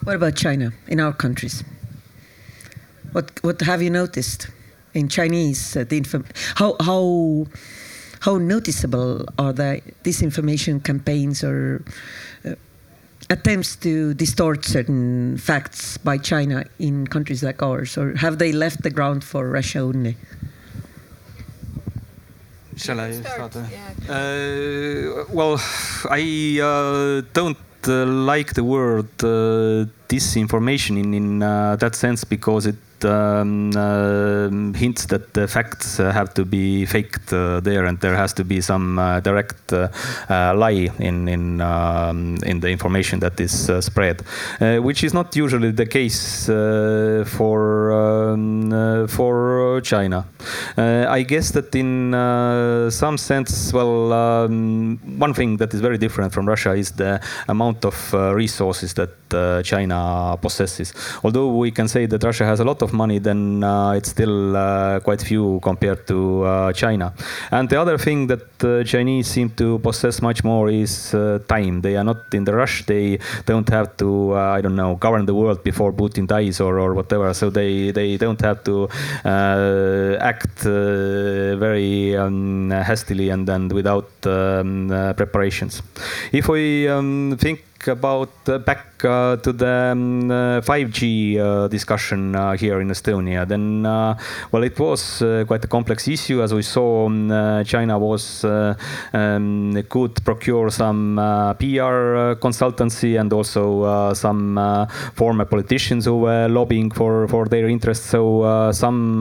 What about China in our countries? What what have you noticed? In Chinese, uh, the inform- how how how noticeable are the disinformation campaigns or uh, attempts to distort certain facts by China in countries like ours, or have they left the ground for Russia only? Shall I start? Yeah. Uh, well, I uh, don't uh, like the word uh, disinformation in in that sense because it um, uh, hints that the facts uh, have to be faked uh, there, and there has to be some direct lie in in um, in the information that is spread, which is not usually the case for um, for China. I guess that in some sense, well, um, one thing that is very different from Russia is the amount of resources that China possesses. Although we can say that Russia has a lot of money, then uh, it's still uh, quite few compared to uh, China. And the other thing that Chinese seem to possess much more is time. They are not in the rush. They don't have to, I don't know, govern the world before Putin dies or, or whatever. So they, they don't have to act very um, hastily and, and without um, preparations. If we um, think about uh, back uh, to the um, 5G uh, discussion here in Estonia, then well, it was quite a complex issue. As we saw, um, China was um, could procure some PR consultancy and also some former politicians who were lobbying for for their interests. So some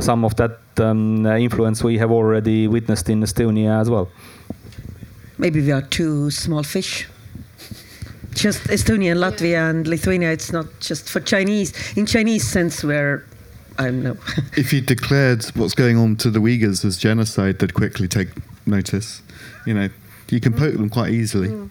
some of that um, influence we have already witnessed in Estonia as well. Maybe we are too small fish just Estonia and Latvia yeah. and Lithuania. It's not just for Chinese. In Chinese sense, where I don't know. if you declared what's going on to the Uyghurs as genocide, they'd quickly take notice. You know, you can poke them quite easily. Mm.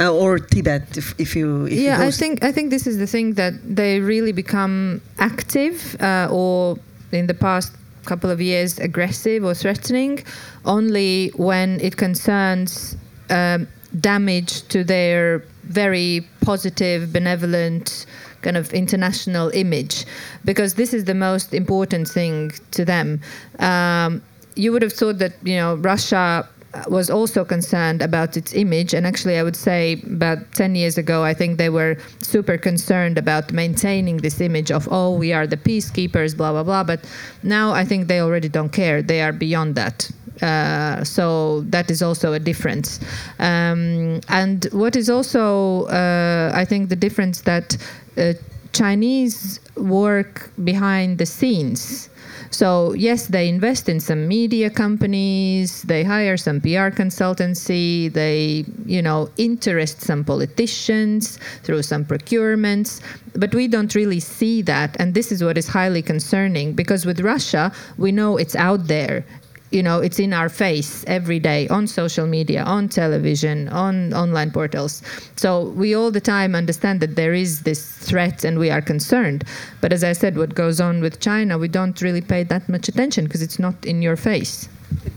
Uh, or Tibet, if, if you. If yeah, you I think I think this is the thing that they really become active, uh, or in the past couple of years aggressive or threatening, only when it concerns um, damage to their very positive, benevolent, kind of international image, because this is the most important thing to them. Um, you would have thought that you know Russia was also concerned about its image and actually i would say about 10 years ago i think they were super concerned about maintaining this image of oh we are the peacekeepers blah blah blah but now i think they already don't care they are beyond that uh, so that is also a difference. Um, and what is also, uh, I think, the difference that uh, Chinese work behind the scenes. So yes, they invest in some media companies, they hire some PR consultancy, they, you know, interest some politicians through some procurements, but we don't really see that and this is what is highly concerning because with Russia, we know it's out there you know, it's in our face every day on social media, on television, on online portals. So we all the time understand that there is this threat and we are concerned. But as I said, what goes on with China, we don't really pay that much attention because it's not in your face.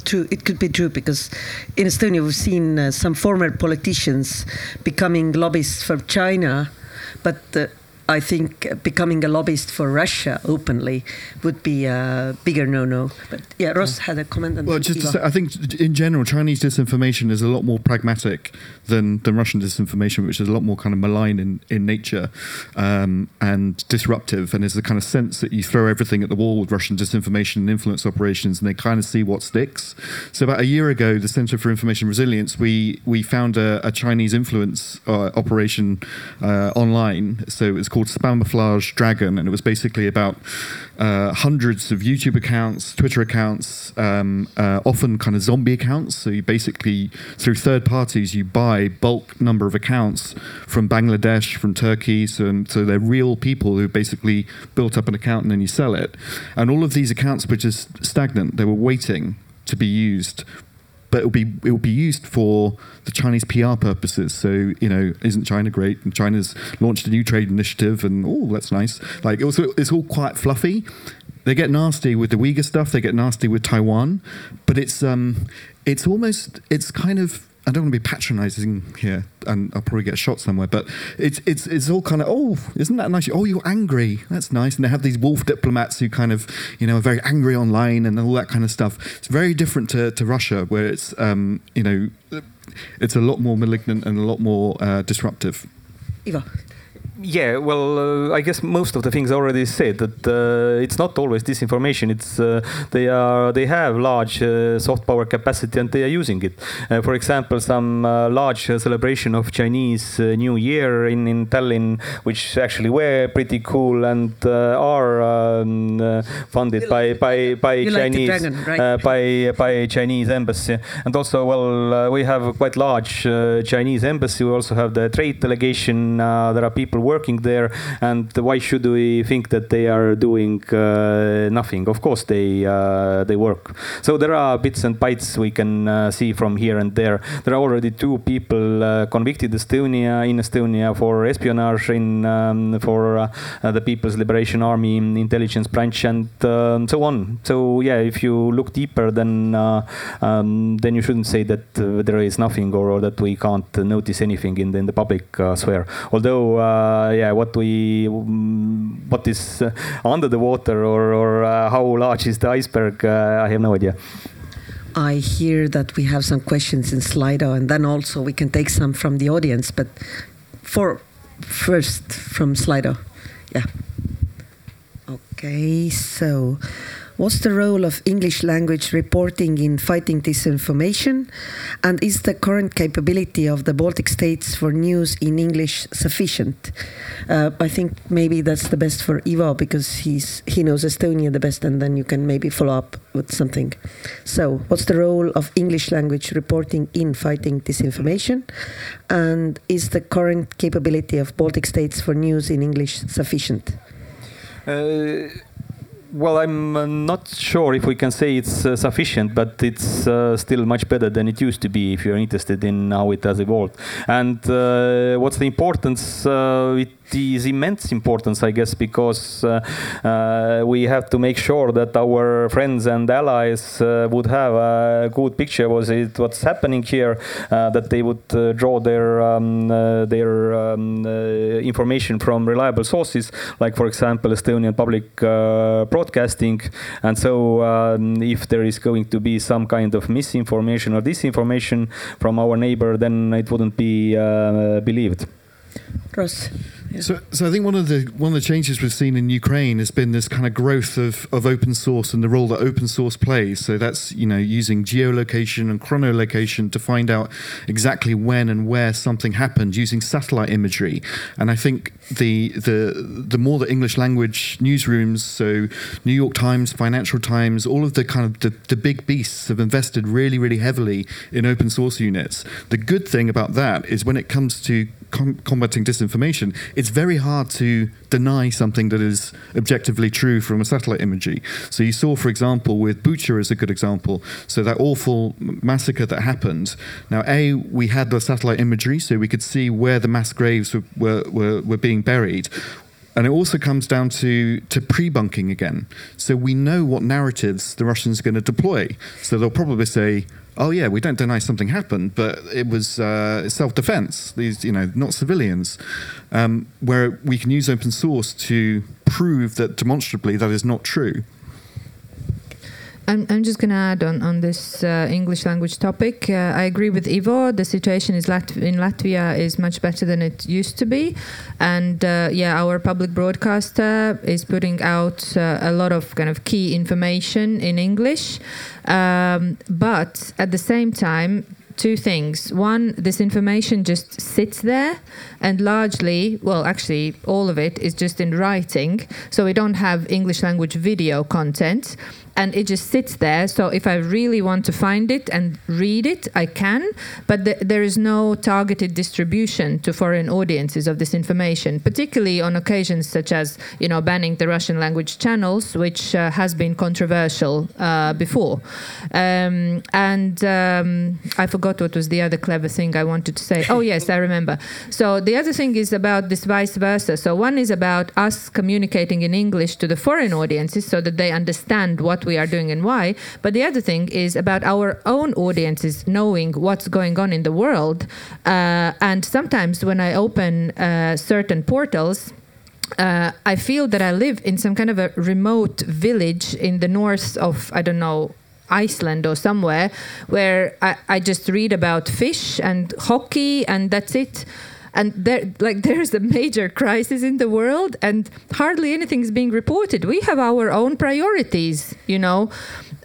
True, it could be true because in Estonia we've seen uh, some former politicians becoming lobbyists for China, but uh, I think becoming a lobbyist for Russia openly would be a bigger no-no. But yeah, Ross had a comment. On well, just to say, I think in general, Chinese disinformation is a lot more pragmatic than, than Russian disinformation, which is a lot more kind of malign in, in nature um, and disruptive. And there's the kind of sense that you throw everything at the wall with Russian disinformation and influence operations, and they kind of see what sticks. So about a year ago, the Center for Information Resilience, we we found a, a Chinese influence uh, operation uh, online. So it was called Spamouflage Dragon, and it was basically about uh, hundreds of YouTube accounts, Twitter accounts, um, uh, often kind of zombie accounts. So you basically, through third parties, you buy bulk number of accounts from Bangladesh, from Turkey. So, so they're real people who basically built up an account and then you sell it. And all of these accounts were just stagnant. They were waiting to be used but it'll be it will be used for the Chinese PR purposes. So you know, isn't China great? And China's launched a new trade initiative, and oh, that's nice. Like it was, it's all quite fluffy. They get nasty with the Uyghur stuff. They get nasty with Taiwan, but it's um, it's almost it's kind of I don't want to be patronising here, and I'll probably get shot somewhere. But it's it's it's all kind of oh, isn't that nice? Oh, you're angry. That's nice. And they have these wolf diplomats who kind of you know are very angry online and all that kind of stuff. It's very different to, to Russia, where it's um, you know it's a lot more malignant and a lot more uh, disruptive. Ivo. Yeah, well, uh, I guess most of the things already said that uh, it's not always disinformation. It's uh, they are they have large uh, soft power capacity and they are using it. Uh, for example, some uh, large celebration of Chinese New Year in in Tallinn, which actually were pretty cool and are um, funded by by by Chinese like dragon, right? by by Chinese embassy. And also, well, we have a quite large Chinese embassy. We also have the trade delegation. there are people working working there, and why should we think that they are doing uh, nothing? Of course, they uh, they work. So there are bits and bytes we can uh, see from here and there. There are already two people convicted Estonia in Estonia for espionage in um, for the People's Liberation Army intelligence branch and um, so on. So yeah, if you look deeper, then um, then you shouldn't say that there is nothing or, or, that we can't notice anything in the, in the public sphere. Although yeah, what we, mm, what is uh, under the water or, or uh, how large is the iceberg? I have no idea. I hear that we have some questions in Slido, and then also we can take some from the audience. But for first from Slido, yeah. Okay, so What's the role of English language reporting in fighting disinformation? And is the current capability of the Baltic states for news in English sufficient? Uh, I think maybe that's the best for Ivo because he's he knows Estonia the best, and then you can maybe follow up with something. So, what's the role of English language reporting in fighting disinformation? And is the current capability of Baltic states for news in English sufficient? Uh, well, I'm uh, not sure if we can say it's uh, sufficient, but it's uh, still much better than it used to be if you're interested in how it has evolved. And uh, what's the importance? Uh, it is immense importance, I guess, because uh, uh, we have to make sure that our friends and allies uh, would have a good picture was it what's happening here, uh, that they would uh, draw their um, uh, their um, information from reliable sources, like for example Estonian public broadcasting. And so, um, if there is going to be some kind of misinformation or disinformation from our neighbor, then it wouldn't be believed. Ross. So, so I think one of the one of the changes we've seen in Ukraine has been this kind of growth of, of open source and the role that open source plays. So that's you know using geolocation and chronolocation to find out exactly when and where something happened using satellite imagery. And I think the the the more the English language newsrooms, so New York Times, Financial Times, all of the kind of the, the big beasts have invested really really heavily in open source units. The good thing about that is when it comes to com- combating disinformation, it's very hard to deny something that is objectively true from a satellite imagery. So you saw, for example, with Bucha as a good example. So that awful massacre that happened. Now, a we had the satellite imagery, so we could see where the mass graves were were, were, were being buried. And it also comes down to, to pre bunking again. So we know what narratives the Russians are going to deploy. So they'll probably say, oh, yeah, we don't deny something happened, but it was uh, self defense, these, you know, not civilians. Um, where we can use open source to prove that demonstrably that is not true. I'm, I'm just going to add on, on this uh, English language topic. Uh, I agree with Ivo. The situation is Lat- in Latvia is much better than it used to be. And uh, yeah, our public broadcaster is putting out uh, a lot of kind of key information in English. Um, but at the same time, two things. One, this information just sits there, and largely, well, actually, all of it is just in writing. So we don't have English language video content and it just sits there. So if I really want to find it and read it, I can, but th- there is no targeted distribution to foreign audiences of this information, particularly on occasions such as you know banning the Russian language channels, which uh, has been controversial uh, before. Um, and um, I forgot what was the other clever thing I wanted to say. Oh yes, I remember. So the other thing is about this vice versa. So one is about us communicating in English to the foreign audiences so that they understand what we are doing and why. But the other thing is about our own audiences knowing what's going on in the world. Uh, and sometimes when I open uh, certain portals, uh, I feel that I live in some kind of a remote village in the north of, I don't know, Iceland or somewhere, where I, I just read about fish and hockey and that's it and there like there's a major crisis in the world and hardly anything is being reported. We have our own priorities you know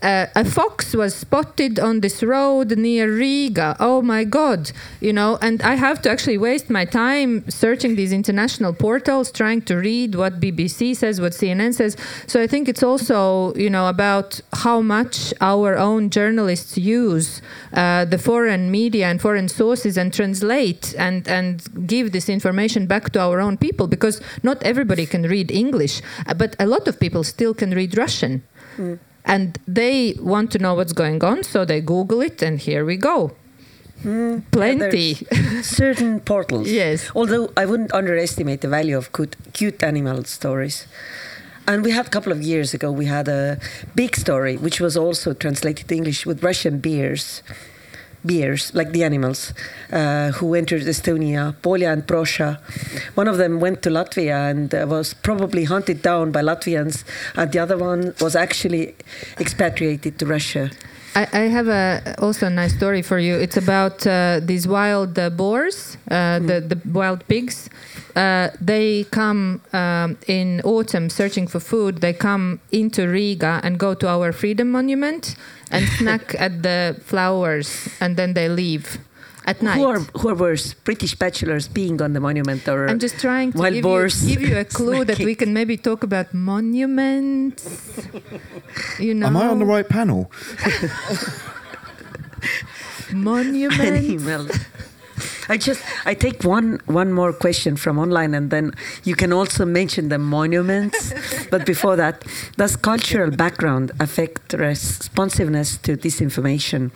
uh, a fox was spotted on this road near Riga. Oh my God, you know, and I have to actually waste my time searching these international portals, trying to read what BBC says, what CNN says. So I think it's also, you know, about how much our own journalists use uh, the foreign media and foreign sources and translate and, and give this information back to our own people because not everybody can read English, but a lot of people still can read Russian. Mm and they want to know what's going on, so they Google it, and here we go. Mm, Plenty. certain portals. Yes. Although I wouldn't underestimate the value of cute, cute animal stories. And we had a couple of years ago, we had a big story, which was also translated to English with Russian bears bears, like the animals, uh, who entered Estonia, Polja and Prosha. One of them went to Latvia and uh, was probably hunted down by Latvians, and the other one was actually expatriated to Russia. I, I have a, also a nice story for you. It's about uh, these wild uh, boars, mm. the, the wild pigs. Uh, they come um, in autumn searching for food. They come into Riga and go to our freedom monument and snack at the flowers, and then they leave at night. Who are, who are worse, British bachelors being on the monument or I'm just trying to give you, give you, a clue that we can maybe talk about monuments. You know. Am I on the right panel? monuments. I just I take one one more question from online, and then you can also mention the monuments. but before that, does cultural background affect responsiveness to disinformation?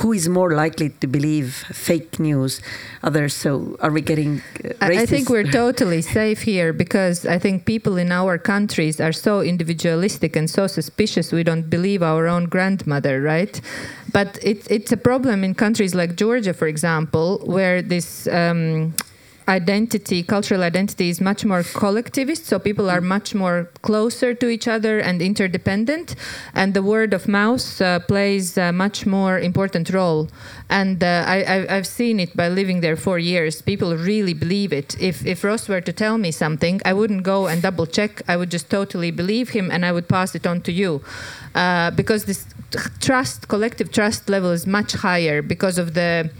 Who is more likely to believe fake news? Others. So are we getting? Uh, I think we're totally safe here because I think people in our countries are so individualistic and so suspicious. We don't believe our own grandmother, right? But it, it's a problem in countries like Georgia, for example, where this um, identity, cultural identity, is much more collectivist. So people are much more closer to each other and interdependent, and the word of mouth uh, plays a much more important role. And uh, I, have seen it by living there for years. People really believe it. If if Ross were to tell me something, I wouldn't go and double check. I would just totally believe him, and I would pass it on to you, uh, because this trust, collective trust level is much higher because of the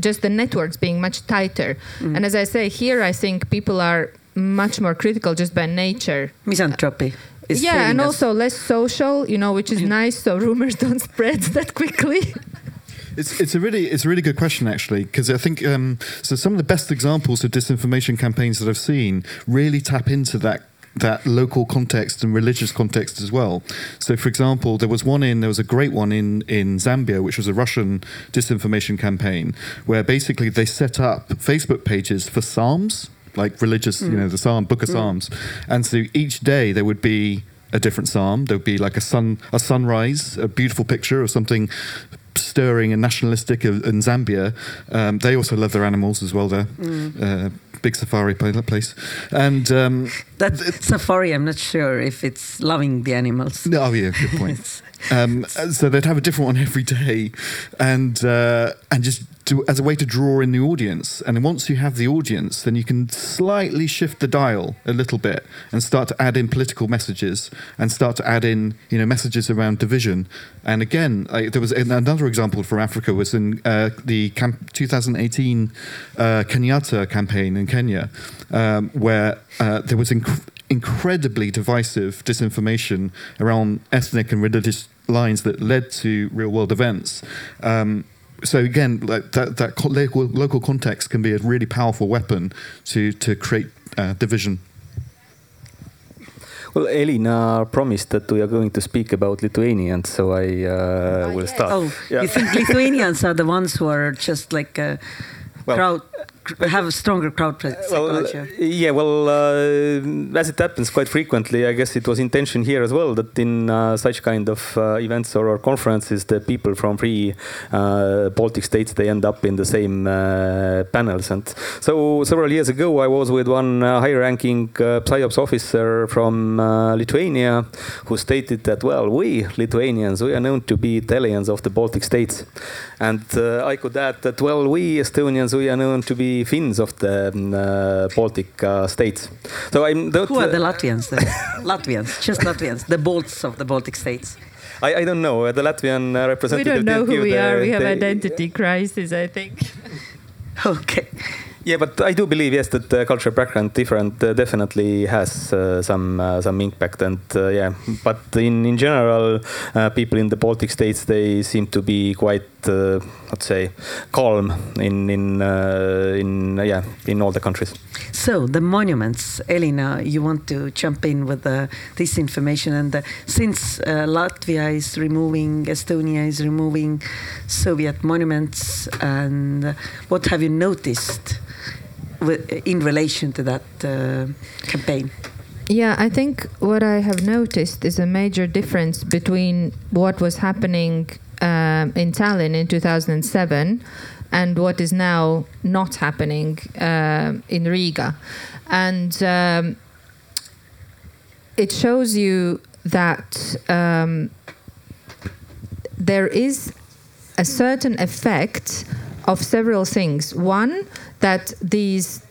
just the networks being much tighter. Mm. And as I say, here I think people are much more critical just by nature. Misanthropy. yeah, and also less social, you know, which is nice so rumors don't spread that quickly. It's, it's a really it's a really good question actually because I think um, so some of the best examples of disinformation campaigns that I've seen really tap into that that local context and religious context as well. So, for example, there was one in there was a great one in in Zambia, which was a Russian disinformation campaign, where basically they set up Facebook pages for psalms, like religious, you know, the psalm book of psalms, and so each day there would be a different psalm. There would be like a sun a sunrise, a beautiful picture of something stirring and nationalistic in in Zambia. Um, they also love their animals as well. There, uh, big safari place, and um, That safari, I'm not sure if it's loving the animals. oh yeah, good point. um, so they'd have a different one every day, and uh, and just do, as a way to draw in the audience. And once you have the audience, then you can slightly shift the dial a little bit and start to add in political messages and start to add in you know messages around division. And again, I, there was another example from Africa was in uh, the camp 2018 uh, Kenyatta campaign in Kenya, um, where uh, there was. Inc- incredibly divisive disinformation around ethnic and religious lines that led to real world events. Um, so again, like that, that local, local context can be a really powerful weapon to, to create uh, division. Well, Elina promised that we are going to speak about Lithuanians, so I uh, will start. Oh, Yeah. you think Lithuanians are the ones who are just like a Well- crowd, cr- have a stronger crowd Well, psychology? yeah, well, uh, as it happens quite frequently, I guess it was intention here as well that in uh, such kind of uh, events or, or conferences, the people from three uh, Baltic states they end up in the same uh, panels. And so several years ago, I was with one uh, high-ranking uh, PSYOPS officer from uh, Lithuania who stated that, well, we Lithuanians we are known to be Italians of the Baltic states, and uh, I could add that, well, we Estonians we are known to be Finns of the um, uh, Baltic uh, states. So I'm. That, Who are the Latvians then? Latvians, just Latvians, the bolts of the Baltic states. I, I don't know. Uh, the Latvian uh, We don't know who we the- are. We have the- identity crisis, I think. Okay. Yeah, but I do believe yes that the cultural background different uh, definitely has uh, some uh, some impact and uh, yeah, but in in general, uh, people in the Baltic states they seem to be quite uh, let's say calm in in uh, in uh, yeah in all the countries. So the monuments, Elina, you want to jump in with uh, this information, and uh, since uh, Latvia is removing, Estonia is removing Soviet monuments, and uh, what have you noticed in relation to that uh, campaign? Yeah, I think what I have noticed is a major difference between what was happening um, in Tallinn in 2007 and what is now not happening um in Riga. And um, it shows you that um, there is a certain effect of several things. One, that these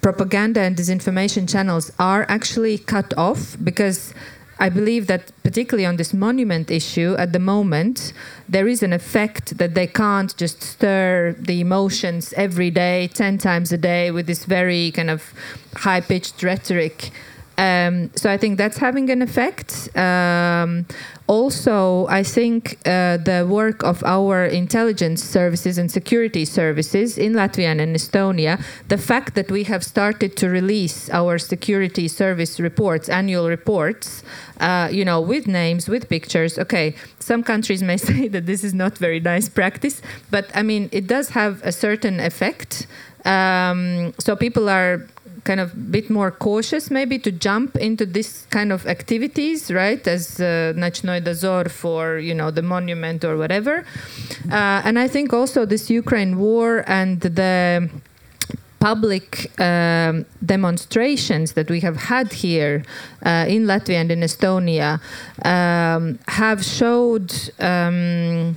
propaganda and disinformation channels are actually cut off because I believe that particularly on this monument issue at the moment there is an effect that they can't just stir the emotions every day 10 times a day with this very kind of high pitched rhetoric um, so I think that's having an effect. Um, also, I think uh, the work of our intelligence services and security services in Latvia and in Estonia, the fact that we have started to release our security service reports, annual reports, uh, you know, with names, with pictures. Okay, some countries may say that this is not very nice practice, but I mean, it does have a certain effect. Um, so people are kind of a bit more cautious maybe to jump into this kind of activities right as uh, Dozor for you know the monument or whatever. Uh, and I think also this Ukraine war and the public um, demonstrations that we have had here uh, in Latvia and in Estonia um, have showed um,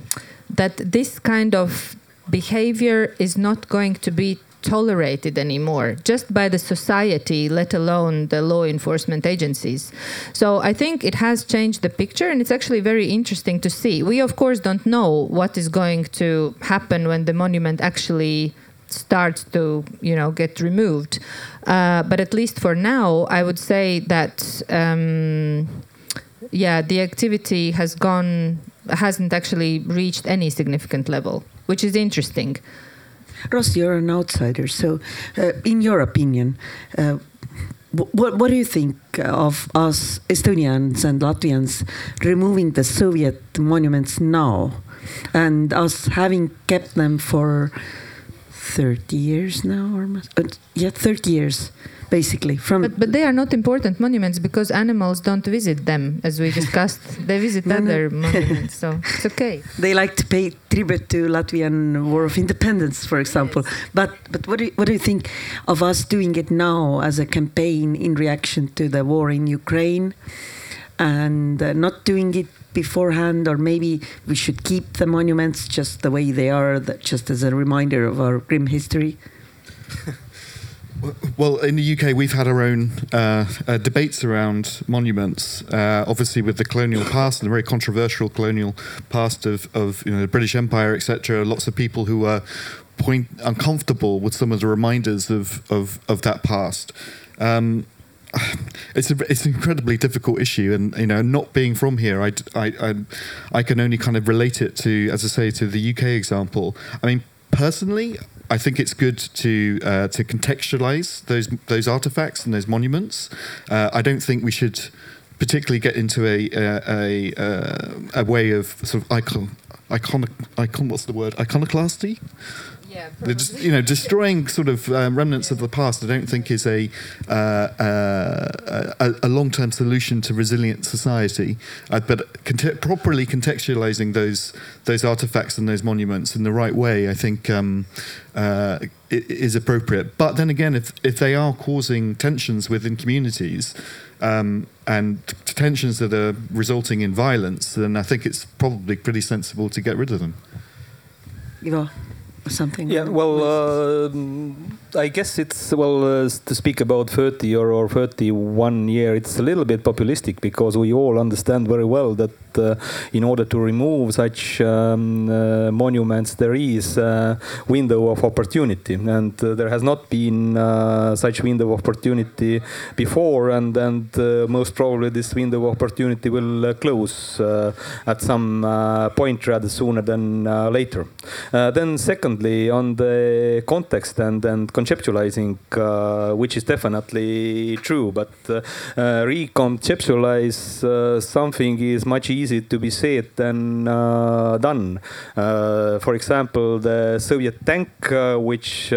that this kind of behavior is not going to be tolerated anymore. Just by the society let alone the law enforcement agencies. So i think it has changed the picture and it's actually very interesting to see. We of course don't know what is going to happen when the monument actually starts to you know get removed. Uh, but at least for now i would say that um, yeah the activity has gone hasn't actually reached any significant level, which is interesting. Ross, you're an outsider. So, uh, in your opinion, uh, what, what do you think of us Estonians and Latvians removing the Soviet monuments now and us having kept them for 30 years now? Or, uh, yeah, 30 years basically from but, but they are not important monuments because animals don't visit them as we discussed they visit no, other no. monuments so it's okay they like to pay tribute to latvian war of independence for example yes. but but what do, you, what do you think of us doing it now as a campaign in reaction to the war in ukraine and uh, not doing it beforehand or maybe we should keep the monuments just the way they are just as a reminder of our grim history Well, in the UK, we've had our own uh, uh, debates around monuments. Uh, obviously, with the colonial past and the very controversial colonial past of, of you know, the British Empire, etc. Lots of people who are point uncomfortable with some of the reminders of of, of that past. Um, it's a, it's an incredibly difficult issue, and you know, not being from here, I, I, I, I can only kind of relate it to, as I say, to the UK example. I mean, personally, I think it's good to uh, to contextualize those those artifacts and those monuments. Uh, I don't think we should particularly get into a a, a, a way of sort of icon iconic icon what's the word iconoclasty yeah, just, you know, destroying sort of um, remnants of the past. I don't think is a uh, uh, a, a long-term solution to resilient society. Uh, but cont- properly contextualizing those those artifacts and those monuments in the right way, I think. Um, uh, is appropriate, but then again, if if they are causing tensions within communities, um, and tensions that are resulting in violence, then I think it's probably pretty sensible to get rid of them. Ivo something? Yeah, well, uh, I guess it's, well, uh, to speak about 30 or, or 31 year, it's a little bit populistic because we all understand very well that in order to remove such um, uh, monuments, there is a window of opportunity. And uh, there has not been uh, such window of opportunity before. And, and most probably this window of opportunity will close at some point rather sooner than later. then secondly, on the context and, and conceptualizing, uh, which is definitely true, but uh, uh reconceptualize uh, something is much easier to be said than uh, done. Uh, for example, the Soviet tank, which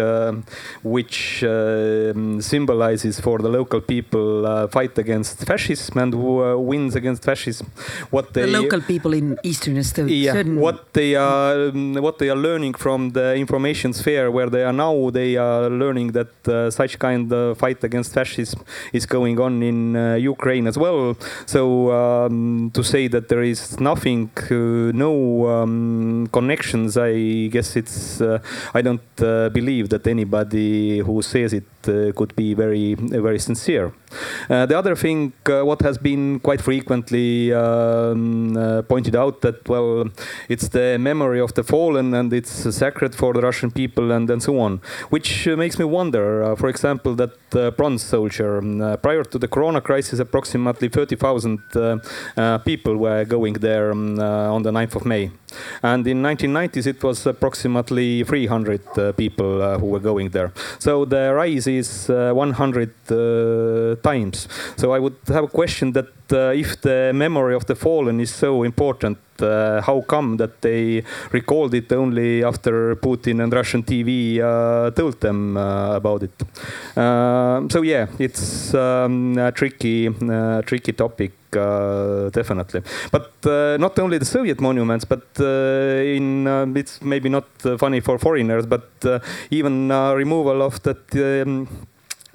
which um, symbolizes for the local people fight against fascism and who wins against fascism. What they, the local people in Eastern Estonia. Yeah, what they are um, what they are learning from the information sphere where they are now, they are learning that uh, such kind of fight against fascism is going on in uh, Ukraine as well. So um, to say that there is nothing, uh, no um, connections, I guess it's, uh, I don't uh, believe that anybody who says it could be very, very sincere. Uh, the other thing, uh, what has been quite frequently um, pointed out, that well, it's the memory of the fallen and it's sacred for the Russian people and, and so on, which makes me wonder. for example, that bronze soldier, um, prior to the Corona crisis, approximately 30,000 people were going there um, on the 9th of May. And in 1990s, it was approximately 300 uh, people uh, who were going there. So the rise is uh, 100 times. So I would have a question that if the memory of the fallen is so important, uh, how come that they recalled it only after Putin and Russian TV uh, told them uh, about it. so yeah, it's um, a tricky, tricky topic. Uh, definitely. But uh, not only the Soviet monuments, but uh, in it's maybe not funny for foreigners, but even removal of that. Um,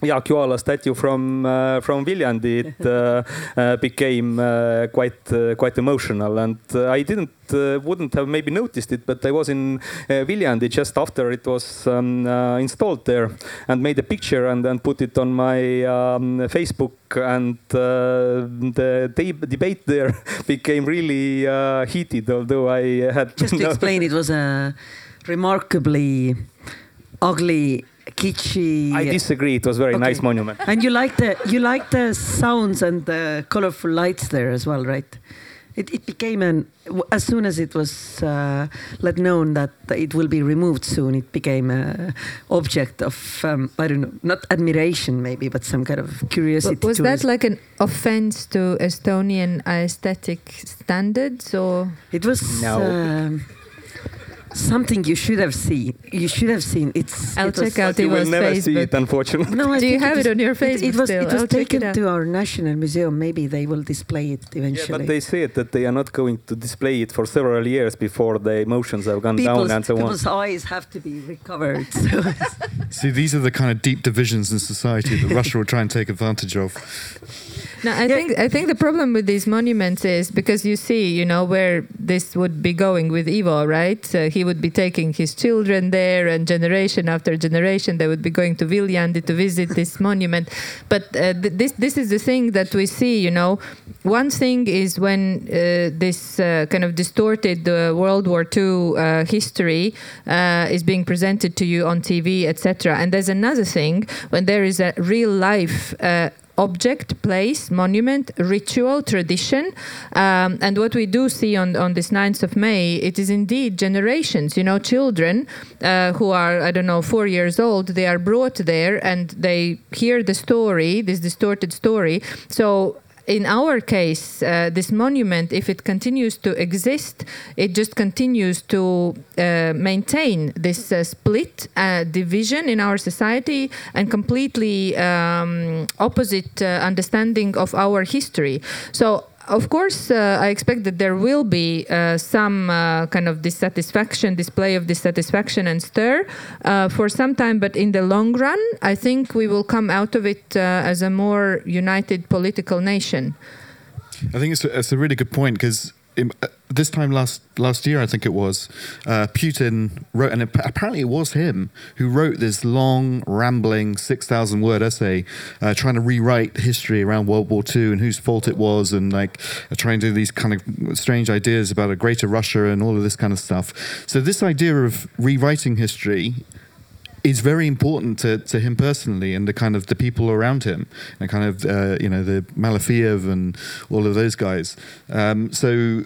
Jaak Juala statue from uh, from Viljandi it uh, uh, became uh, quite uh, quite emotional, and uh, I didn't wouldn't have maybe noticed it, but I was in Viljandi just after it was um, installed there, and made a picture and then put it on my um, Facebook, and the debate there became really heated. Although I had just to explain, it was a remarkably ugly kitschy. I disagree. It was very okay. nice monument. And you like the you like the sounds and the colorful lights there as well, right? It, it became an as soon as it was uh, let known that it will be removed soon. It became an object of um, I don't know, not admiration maybe, but some kind of curiosity. But was that like an offense to Estonian aesthetic standards, or it was? No. Um, something you should have seen. You should have seen. It's. I'll it check out you will never face. see it, unfortunately. No, I Do you think have was- it on your Facebook It, was. still? It was I'll check it taken to our national museum. Maybe they will display it eventually. Yeah, eventually. but they said that they are not going to display it for several years before the emotions have gone people's, down and so on. people's eyes have to be recovered. So See, these are the kind of deep divisions in society that Russia will try and take advantage of. No, I think I think the problem with these monuments is because you see, you know, where this would be going with Ivo, right? Uh, he would be taking his children there, and generation after generation, they would be going to Viljandi to visit this monument. But uh, th- this this is the thing that we see, you know. One thing is when uh, this uh, kind of distorted uh, World War II uh, history uh, is being presented to you on TV, etc. And there's another thing when there is a real life. Object, place, monument, ritual, tradition. Um, and what we do see on, on this 9th of May, it is indeed generations, you know, children uh, who are, I don't know, four years old, they are brought there and they hear the story, this distorted story. So in our case, uh, this monument, if it continues to exist, it just continues to uh, maintain this uh, split uh, division in our society and completely um, opposite uh, understanding of our history. So of course, uh, I expect that there will be uh, some uh, kind of dissatisfaction, display of dissatisfaction and stir uh, for some time, but in the long run, I think we will come out of it uh, as a more united political nation. I think it's it's a really good point because this time last last year, I think it was, uh, Putin wrote, and apparently it was him who wrote this long, rambling, six thousand word essay, uh, trying to rewrite history around World War II and whose fault it was, and like uh, trying to do these kind of strange ideas about a greater Russia and all of this kind of stuff. So this idea of rewriting history is very important to, to him personally and the kind of the people around him and kind of uh, you know the Malofeev and all of those guys. Um, so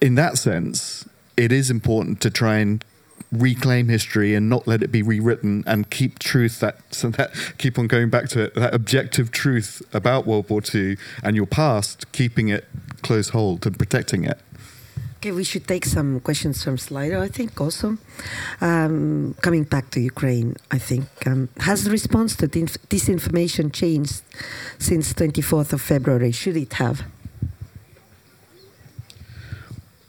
in that sense, it is important to try and reclaim history and not let it be rewritten and keep truth that so that keep on going back to it that objective truth about World War II and your past, keeping it close hold and protecting it. Okay, we should take some questions from Slido, I think, also. Um, coming back to Ukraine, I think. Um, has the response to dis- disinformation changed since 24th of February? Should it have?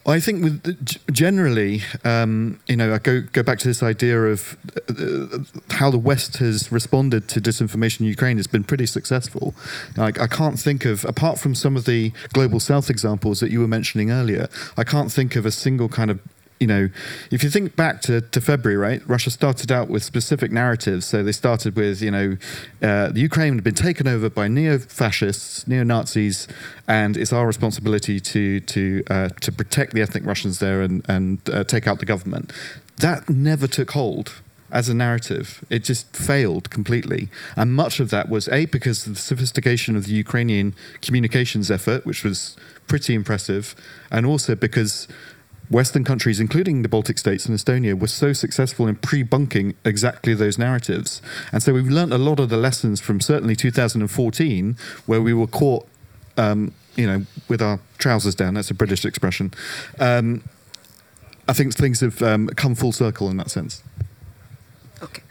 I think with the, generally, um, you know, I go go back to this idea of uh, how the West has responded to disinformation in Ukraine It's been pretty successful. Like, I can't think of, apart from some of the global South examples that you were mentioning earlier, I can't think of a single kind of you know, if you think back to, to February, right, Russia started out with specific narratives. So they started with, you know, uh, the Ukraine had been taken over by neo-fascists, neo-Nazis, and it's our responsibility to to uh, to protect the ethnic Russians there and and uh, take out the government. That never took hold as a narrative. It just failed completely. And much of that was A, because of the sophistication of the Ukrainian communications effort, which was pretty impressive, and also because Western countries, including the Baltic states and Estonia, were so successful in pre-bunking exactly those narratives. And so we've learned a lot of the lessons from certainly 2014, where we were caught, um, you know, with our trousers down. That's a British expression. Um, I think things have um, come full circle in that sense. Okay,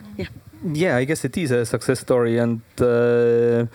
yeah. I guess it is a success story, and uh, uh,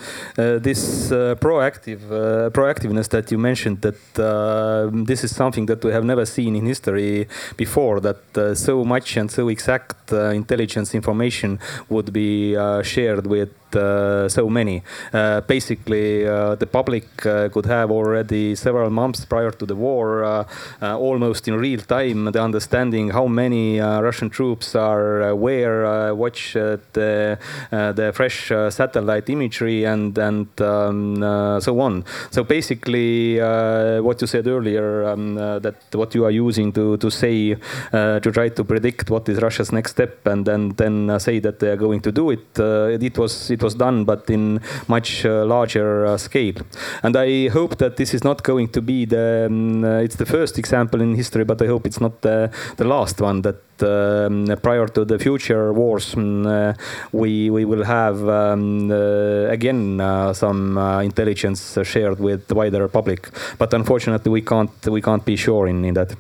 this uh, proactive uh, proactiveness that you mentioned that uh, this is something that we have never seen in history before. That uh, so much and so exact intelligence information would be shared with so many. Uh, basically, uh, the public uh, could have already several months prior to the war, uh, uh, almost in real time, the understanding how many uh, Russian troops are uh, where, uh, watch uh, the uh, the fresh uh, satellite imagery, and and um, uh, so on. So basically, uh, what you said earlier, um, uh, that what you are using to to say uh, to try to predict what is Russia's next step, and then then uh, say that they are going to do it. Uh, it was it was done, but in much uh, larger uh, scale. And I hope that this is not going to be the. Um, uh, it's the first example in history, but I hope it's not the, the last one that um, prior to the future wars, um, uh, we we will have um, uh, again uh, some intelligence shared with the wider public. But unfortunately, we can't we can't be sure in, in that.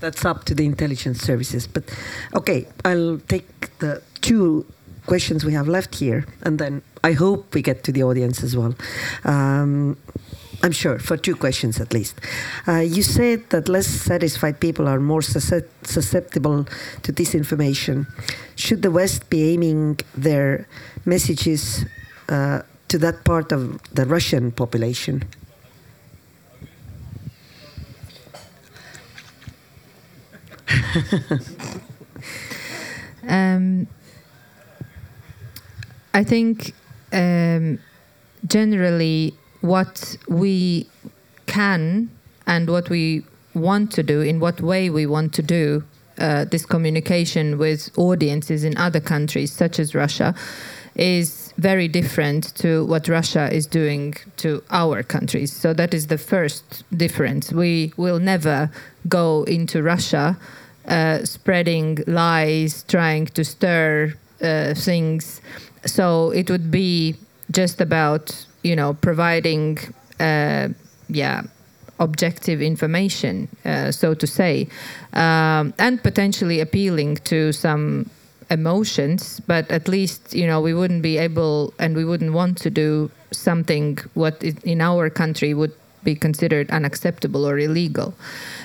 That's up to the intelligence services. But okay, I'll take the two questions we have left here, and then I hope we get to the audience as well. Um, I'm sure, for two questions at least. Uh, you said that less satisfied people are more susceptible to disinformation. Should the West be aiming their messages uh, to that part of the Russian population? um, I think um, generally what we can and what we want to do, in what way we want to do uh, this communication with audiences in other countries, such as Russia, is very different to what Russia is doing to our countries. So that is the first difference. We will never go into Russia uh, spreading lies, trying to stir uh, things. So it would be just about you know providing uh, yeah objective information, uh, so to say, um, and potentially appealing to some emotions. But at least you know we wouldn't be able and we wouldn't want to do something what in our country would be considered unacceptable or illegal.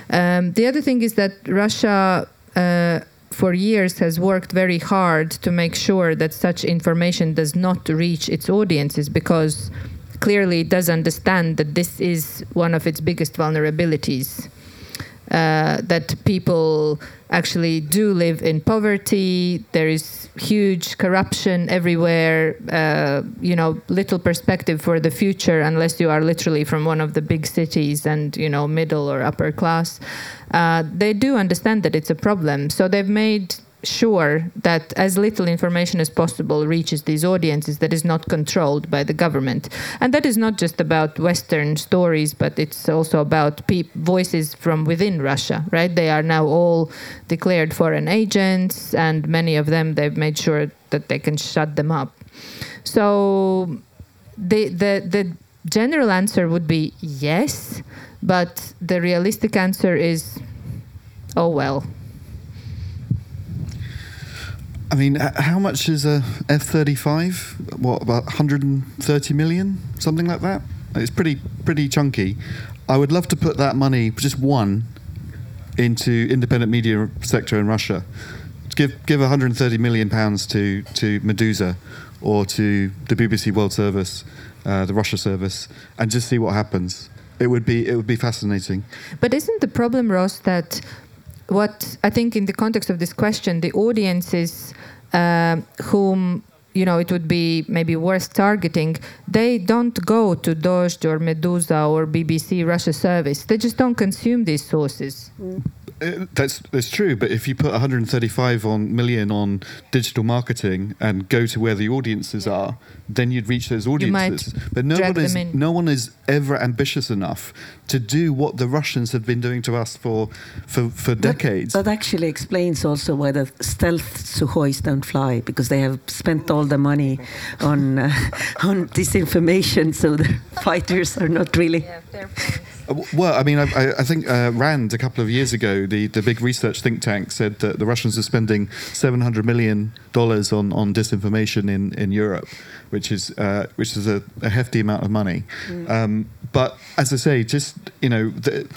Um, the other thing is that Russia. Uh, for years has worked very hard to make sure that such information does not reach its audiences because clearly it does understand that this is one of its biggest vulnerabilities. Uh, that people actually do live in poverty. There is huge corruption everywhere. Uh, you know, little perspective for the future unless you are literally from one of the big cities and you know middle or upper class. Uh, they do understand that it's a problem, so they've made sure that as little information as possible reaches these audiences that is not controlled by the government. And that is not just about Western stories, but it's also about voices from within Russia, right? They are now all declared foreign agents, and many of them they've made sure that they can shut them up. So the the the general answer would be yes, but the realistic answer is oh well. I mean, how much is a F thirty five? What about 130 million, something like that? It's pretty pretty chunky. I would love to put that money, just one, into independent media sector in Russia. Give give 130 million pounds to to Meduza, or to the BBC World Service, uh, the Russia service, and just see what happens. It would be it would be fascinating. But isn't the problem, Ross, that what I think in the context of this question, the audiences uh, whom you know it would be maybe worth targeting, they don't go to Dozhd or Meduza or BBC Russia service. They just don't consume these sources. Mm. Uh, that's that's true, but if you put 135 on million on digital marketing and go to where the audiences yeah. are, then you'd reach those audiences. But no one is no one is ever ambitious enough to do what the Russians have been doing to us for for, for that, decades. That actually explains also why the stealth Sukhois don't fly because they have spent all the money on uh, on disinformation, so the fighters are not really. Yeah, well, I mean, I, I think uh, Rand a couple of years ago, the, the big research think tank said that the Russians are spending seven hundred million dollars on, on disinformation in, in Europe, which is uh, which is a, a, hefty amount of money. Mm. Um, but as I say, just you know. The,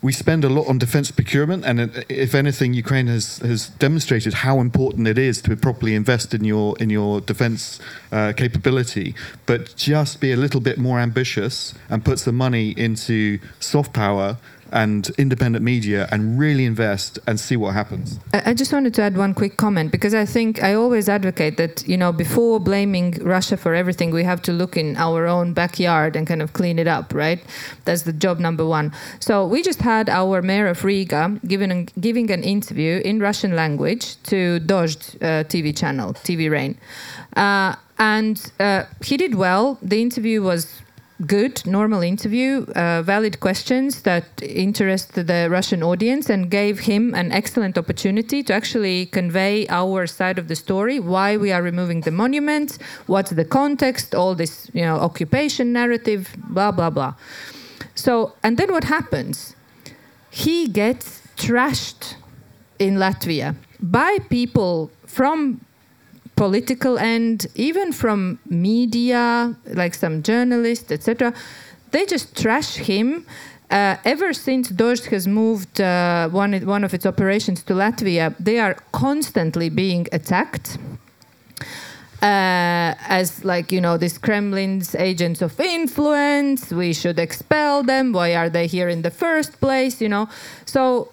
we spend a lot on defense procurement, and if anything, Ukraine has, has demonstrated how important it is to properly invest in your in your defense uh, capability. But just be a little bit more ambitious and put some money into soft power and independent media and really invest and see what happens. I just wanted to add one quick comment because I think I always advocate that, you know, before blaming Russia for everything, we have to look in our own backyard and kind of clean it up, right? That's the job number one. So we just had our mayor of Riga giving, giving an interview in Russian language to Dozhd uh, TV channel, TV Rain. Uh, and uh, he did well. The interview was good, normal interview, uh, valid questions that interest the Russian audience and gave him an excellent opportunity to actually convey our side of the story, why we are removing the monument, what's the context, all this, you know, occupation narrative, blah blah blah. So, and then what happens? He gets trashed in Latvia by people from political end, even from media, like some journalists, etc. They just trash him. Uh, ever since Dožd has moved uh, one, one of its operations to Latvia, they are constantly being attacked. Uh, as like you know this kremlin's agents of influence we should expel them why are they here in the first place you know so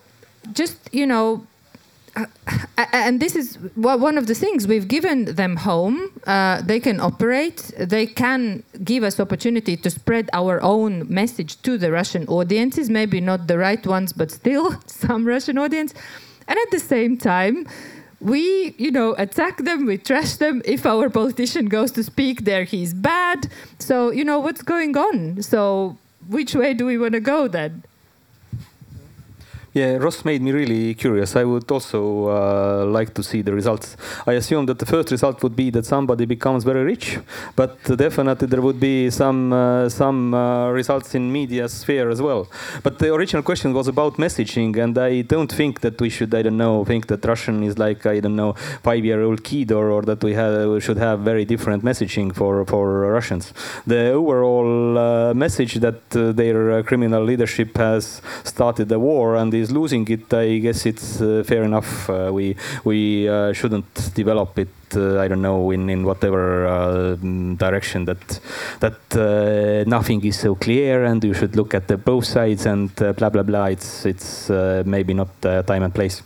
just you know and this is one of the things we've given them home. Uh, they can operate. They can give us opportunity to spread our own message to the Russian audiences. Maybe not the right ones, but still some Russian audience. And at the same time, we, you know, attack them, we trash them. If our politician goes to speak there, he's bad. So, you know, what's going on? So, which way do we want to go then? Yeah, Ross made me really curious. I would also uh, like to see the results. I assume that the first result would be that somebody becomes very rich, but definitely there would be some uh, some uh, results in media sphere as well. But the original question was about messaging, and I don't think that we should, I don't know, think that Russian is like I don't know five-year-old kid, or, or that we have we should have very different messaging for for Russians. The overall uh, message that uh, their criminal leadership has started the war and is is losing it, I guess it's uh, fair enough. Uh, we we uh, shouldn't develop it. I don't know in in whatever direction that that nothing is so clear, and you should look at the both sides and blah blah blah. It's it's maybe not time and place.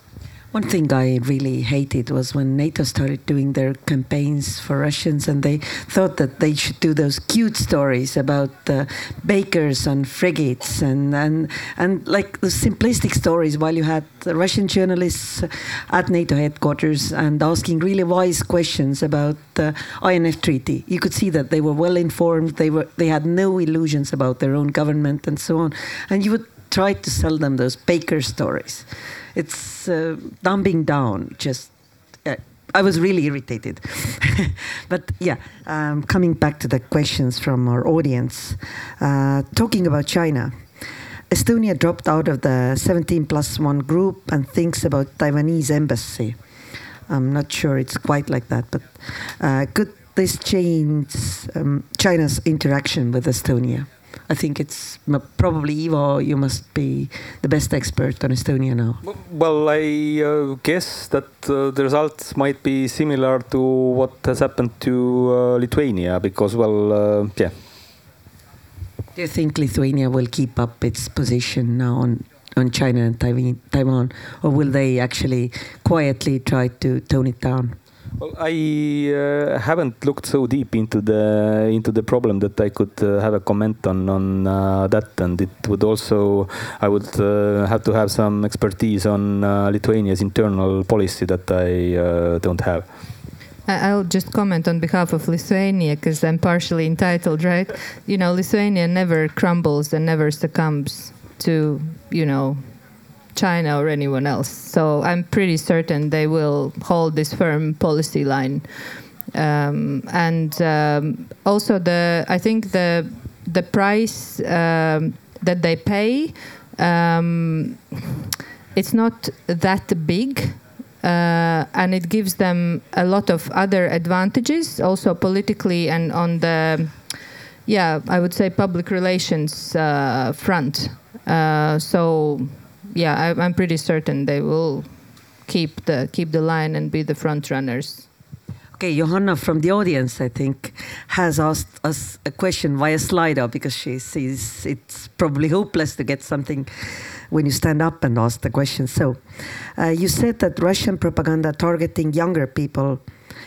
One thing I really hated was when NATO started doing their campaigns for Russians, and they thought that they should do those cute stories about uh, bakers on frigates and, and and like the simplistic stories. While you had Russian journalists at NATO headquarters and asking really wise questions about the INF Treaty, you could see that they were well informed. They were they had no illusions about their own government and so on. And you would try to sell them those baker stories it's uh, dumbing down. Just uh, I was really irritated. but yeah, um, coming back to the questions from our audience, uh, talking about China. Estonia dropped out of the 17 plus 1 group and thinks about Taiwanese embassy. I'm not sure it's quite like that, but uh, could this change um, China's interaction with Estonia? I think it's probably Ivo. You must be the best expert on Estonia now. Well, I uh, guess that uh, the results might be similar to what has happened to uh, Lithuania, because well, uh, yeah. Do you think Lithuania will keep up its position now on on China and Taiwan, or will they actually quietly try to tone it down? Well, I uh, haven't looked so deep into the into the problem that I could uh, have a comment on on uh, that, and it would also I would uh, have to have some expertise on uh, Lithuania's internal policy that I uh, don't have. I'll just comment on behalf of Lithuania because I'm partially entitled, right? You know, Lithuania never crumbles and never succumbs to, you know, China or anyone else. So I'm pretty certain they will hold this firm policy line. Um, and um, also the I think the the price um, that they pay um, it's not that big. Uh, and it gives them a lot of other advantages, also politically and on the, yeah, I would say public relations uh, front. Uh, so yeah, I, am pretty certain they will keep the keep the line and be the front runners. Okay, Johanna from the audience, I think, has asked us a question via Slido because she sees it's probably hopeless to get something when you stand up and ask the question. So, uh, you said that Russian propaganda targeting younger people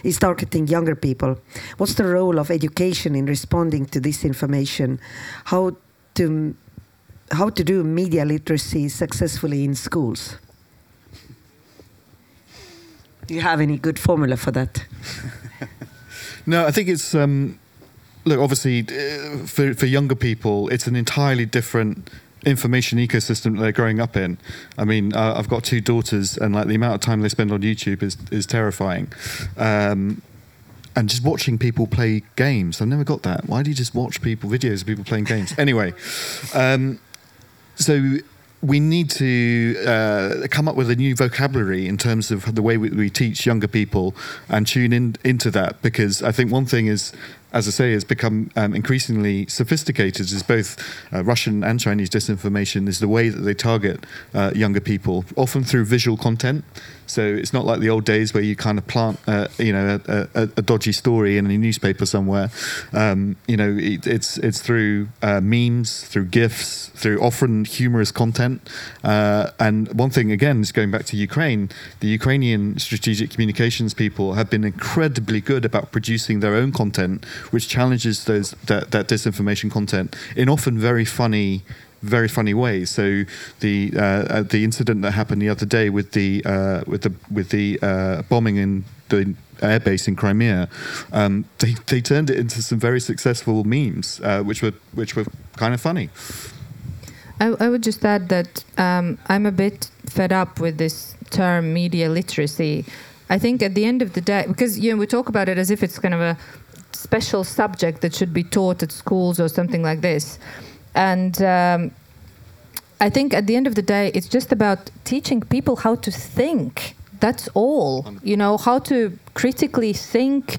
is targeting younger people. What's the role of education in responding to this information? How to how to do media literacy successfully in schools. Do you have any good formula for that? No, I think it's um, look obviously uh, for for younger people, it's an entirely different information ecosystem they're growing up in. I mean, uh, I've got two daughters, and like the amount of time they spend on YouTube is is terrifying. Um, and just watching people play games, I've never got that. Why do you just watch people videos of people playing games? Anyway, um, so we need to uh, come up with a new vocabulary in terms of the way we, we teach younger people and tune in into that because I think one thing is as I say, has become um, increasingly sophisticated is both uh, Russian and Chinese disinformation is the way that they target uh, younger people, often through visual content. So it's not like the old days where you kind of plant, uh, you know, a, a, a, dodgy story in a newspaper somewhere. Um, you know, it, it's it's through uh, memes, through gifs, through often humorous content. Uh, and one thing again is going back to Ukraine. The Ukrainian strategic communications people have been incredibly good about producing their own content, which challenges those that, that disinformation content in often very funny very funny ways. So the uh, the incident that happened the other day with the uh, with the with the uh, bombing in the airbase in Crimea, um, they they turned it into some very successful memes, uh, which were which were kind of funny. I, I would just add that um, I'm a bit fed up with this term media literacy. I think at the end of the day, because you know we talk about it as if it's kind of a special subject that should be taught at schools or something like this. And um, I think at the end of the day, it's just about teaching people how to think. That's all. You know, how to critically think,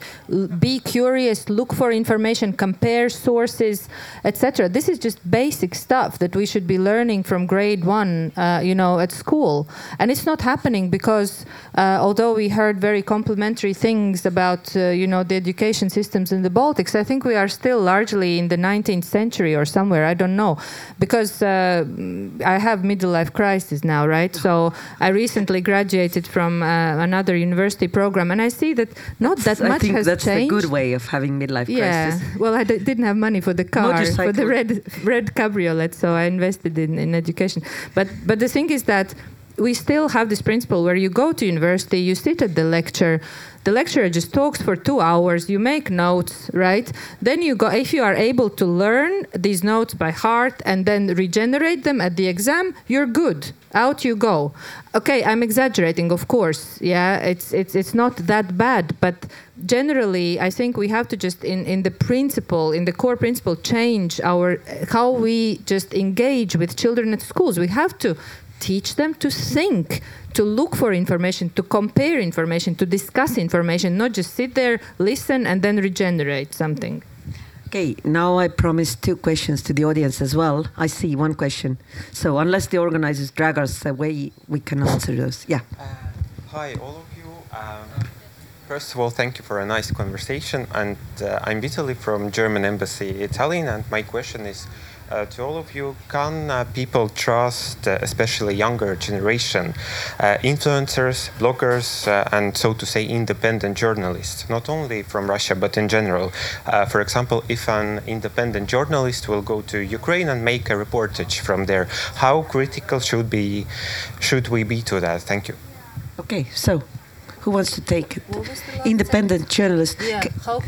be curious, look for information, compare sources, etc. This is just basic stuff that we should be learning from grade one, uh, you know, at school. And it's not happening because uh, although we heard very complimentary things about, uh, you know, the education systems in the Baltics, I think we are still largely in the 19th century or somewhere. I don't know, because uh, I have middle life crisis now, right? So I recently graduated from uh, another university program, and I see that not that I much think has that's changed. a good way of having midlife yeah. crisis. Well, I d- didn't have money for the car for the red red cabriolet, so I invested in, in education. But but the thing is that we still have this principle where you go to university, you sit at the lecture, the lecturer just talks for two hours, you make notes, right? Then you go, if you are able to learn these notes by heart and then regenerate them at the exam, you're good. Out you go. Okay, I'm exaggerating, of course. Yeah, it's it's it's not that bad, but generally, I think we have to just in in the principle, in the core principle, change our how we just engage with children at schools. We have to teach them to think, to look for information, to compare information, to discuss information, not just sit there, listen, and then regenerate something. Okay, now I promise two questions to the audience as well. I see one question. So unless the organizers drag us away, we can answer those. Yeah. Uh, hi, all of you. Um, first of all, thank you for a nice conversation. And uh, I'm Vitaly from German Embassy in Tallinn, and my question is uh, to all of you, can uh, people trust, uh, especially younger generation, uh, influencers, bloggers, uh, and so to say, independent journalists, not only from Russia but in general? Uh, for example, if an independent journalist will go to Ukraine and make a reportage from there, how critical should be should we be to that? Thank you. Okay, so who wants to take it? Independent journalist. Yeah. How?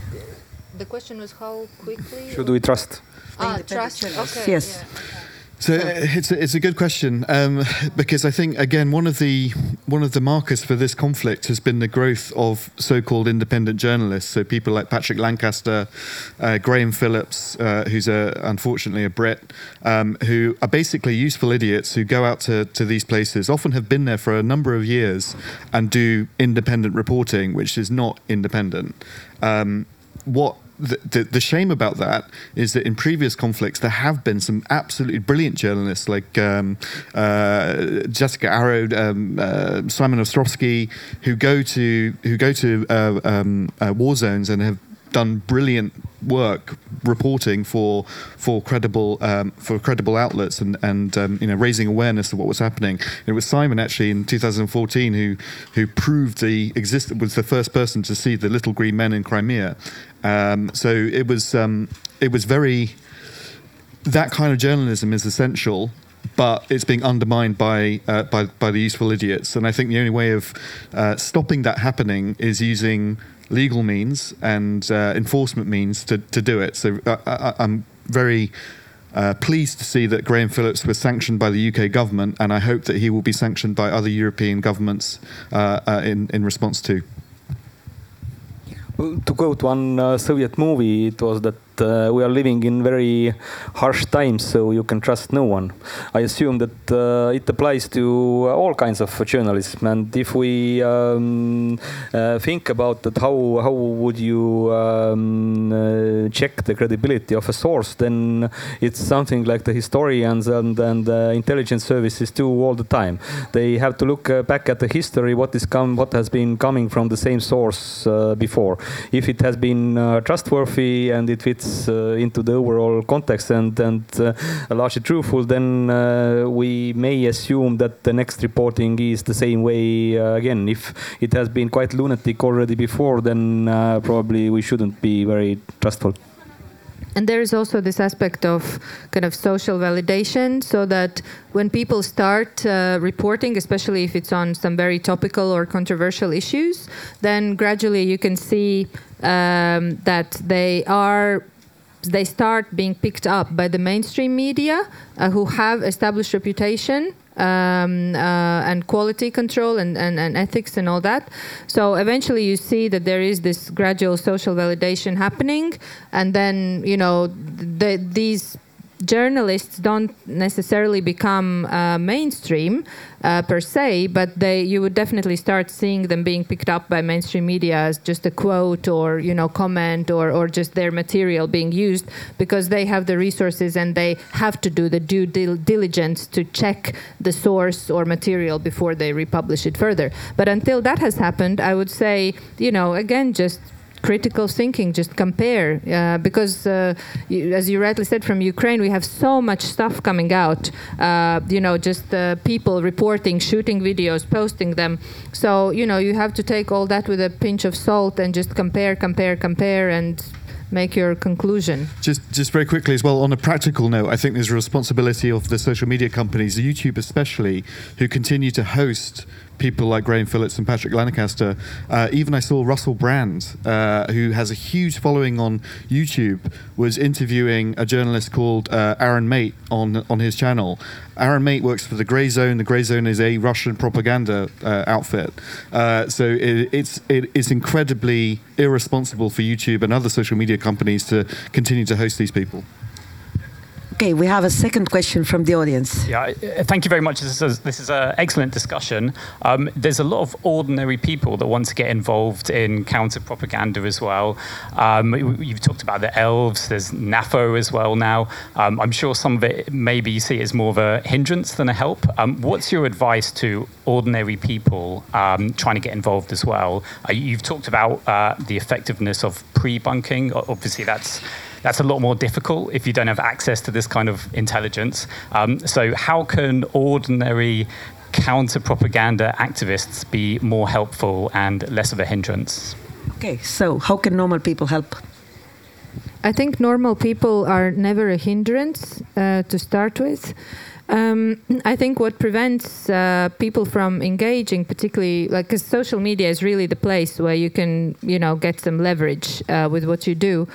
The question was how quickly. Should we trust? Ah, Independent trust. journalists, Okay. yes. yeah. So uh, it's a, it's a good question um, because I think again one of the one of the markers for this conflict has been the growth of so-called independent journalists. So people like Patrick Lancaster, uh, Graham Phillips, uh, who's a, unfortunately a Brit, um, who are basically useful idiots who go out to, to these places, often have been there for a number of years, and do independent reporting, which is not independent. Um, what the, the, the shame about that is that in previous conflicts there have been some absolutely brilliant journalists like um, uh, Jessica Aro, um, uh, Simon Ostrovsky, who go to who go to uh, um, uh, war zones and have done brilliant work reporting for for credible um, for credible outlets and and um, you know raising awareness of what was happening. It was Simon actually in 2014 who who proved the exist was the first person to see the little green men in Crimea. Um, so it was um, it was very that kind of journalism is essential. But it's being undermined by, uh, by by the useful idiots, and I think the only way of uh, stopping that happening is using legal means and uh, enforcement means to, to do it. So uh, I, I'm very uh, pleased to see that Graham Phillips was sanctioned by the UK government, and I hope that he will be sanctioned by other European governments uh, uh, in, in response to. To quote one uh, Soviet movie, it was that uh, we are living in very harsh times, so you can trust no one. I assume that uh, it applies to all kinds of journalism, and if we um, uh, think about that, how how would you um, uh, check the credibility of a source? Then it's something like the historians and and intelligence services do all the time. They have to look uh, back at the history, what is come, what has been coming from the same source uh, before. If it has been trustworthy and it fits uh, into the overall context and and uh, largely truthful, then uh, we may assume that the next reporting is the same way again. If it has been quite lunatic already before, then probably we shouldn't be very trustful. And there is also this aspect of kind of social validation, so that when people start uh, reporting, especially if it's on some very topical or controversial issues, then gradually you can see um, that they are they start being picked up by the mainstream media uh, who have established reputation um, uh, and quality control and, and, and, ethics and all that. So eventually you see that there is this gradual social validation happening, and then you know the, these journalists don't necessarily become uh, mainstream uh, per se, but they you would definitely start seeing them being picked up by mainstream media as just a quote or you know comment or or just their material being used because they have the resources and they have to do the due dil diligence to check the source or material before they republish it further. But until that has happened, I would say you know again just critical thinking, just compare. Uh, because, uh, as you rightly said, from Ukraine, we have so much stuff coming out. Uh, you know, just uh, people reporting, shooting videos, posting them. So, you know, you have to take all that with a pinch of salt and just compare, compare, compare, and make your conclusion. Just, just very quickly as well, on a practical note, I think there's a responsibility of the social media companies, YouTube especially, who continue to host people like Graham Phillips and Patrick Lancaster. Uh, even I saw Russell Brand, uh, who has a huge following on YouTube, was interviewing a journalist called uh, Aaron Mate on on his channel. Aaron Mate works for the Grayzone. The Grayzone is a Russian propaganda uh, outfit. Uh, so it, it's it is incredibly irresponsible for YouTube and other social media companies to continue to host these people. Okay, we have a second question from the audience. Yeah, uh, thank you very much. This is, this is an excellent discussion. Um, there's a lot of ordinary people that want to get involved in counter propaganda as well. Um, you've talked about the elves, there's NAFO as well now. Um, I'm sure some of it maybe you see it as more of a hindrance than a help. Um, what's your advice to ordinary people um, trying to get involved as well? Uh, you've talked about uh, the effectiveness of pre bunking. Obviously, that's that's a lot more difficult if you don't have access to this kind of intelligence. Um, so, how can ordinary counter propaganda activists be more helpful and less of a hindrance? Okay, so how can normal people help? I think normal people are never a hindrance uh, to start with. Um, I think what prevents uh, people from engaging, particularly like, because social media is really the place where you can, you know, get some leverage uh, with what you do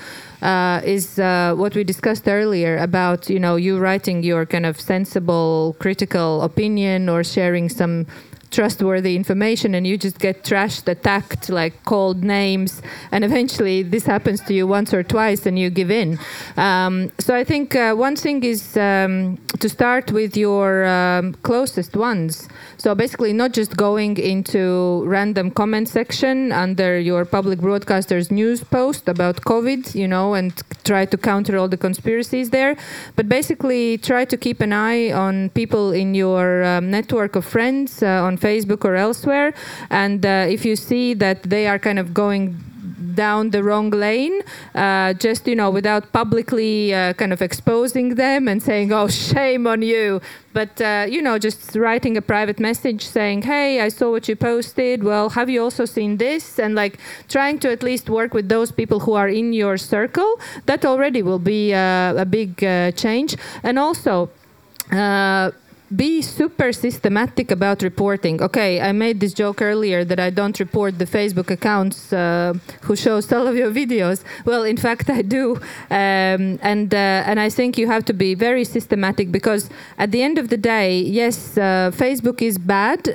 uh, is uh, what we discussed earlier about you know you writing your kind of sensible critical opinion or sharing some trustworthy information and you just get trashed, attacked, like called names, and eventually this happens to you once or twice and you give in. Um, so I think uh, one thing is um, to start with your um, closest ones. So basically, not just going into random comment section under your public broadcaster's news post about COVID, you know, and try to counter all the conspiracies there, but basically try to keep an eye on people in your um, network of friends uh, on Facebook or elsewhere. And uh, if you see that they are kind of going down the wrong lane, uh, just you know, without publicly uh, kind of exposing them and saying, "Oh, shame on you," but uh, you know, just writing a private message saying, "Hey, I saw what you posted. Well, have you also seen this?" And like trying to at least work with those people who are in your circle. That already will be uh, a big uh, change, and also be super systematic about reporting. Okay, I made this joke earlier that I don't report the Facebook accounts uh, who shows all of your videos. Well, in fact, I do, um, and uh, and I think you have to be very systematic because at the end of the day, yes, uh, Facebook is bad uh,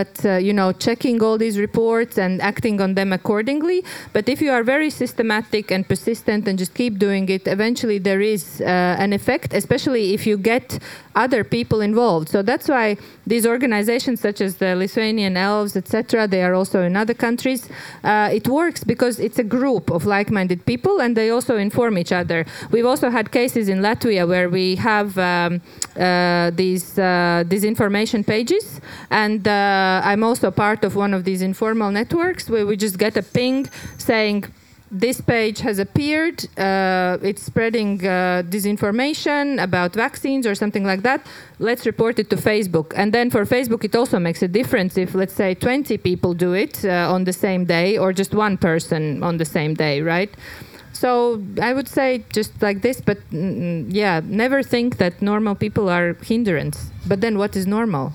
at uh, you know checking all these reports and acting on them accordingly. But if you are very systematic and persistent and just keep doing it, eventually there is uh, an effect, especially if you get other people involved. So that's why these organizations, such as the Lithuanian Elves, etc., they are also in other countries. Uh, it works because it's a group of like-minded people, and they also inform each other. We've also had cases in Latvia where we have um, uh, these uh, these information pages, and uh, I'm also part of one of these informal networks where we just get a ping saying this page has appeared. Uh, it's spreading uh, disinformation about vaccines or something like that. Let's report it to Facebook. And then for Facebook, it also makes a difference if, let's say, 20 people do it uh, on the same day or just one person on the same day, right? So I would say just like this, but mm, yeah, never think that normal people are hindrance. But then what is normal?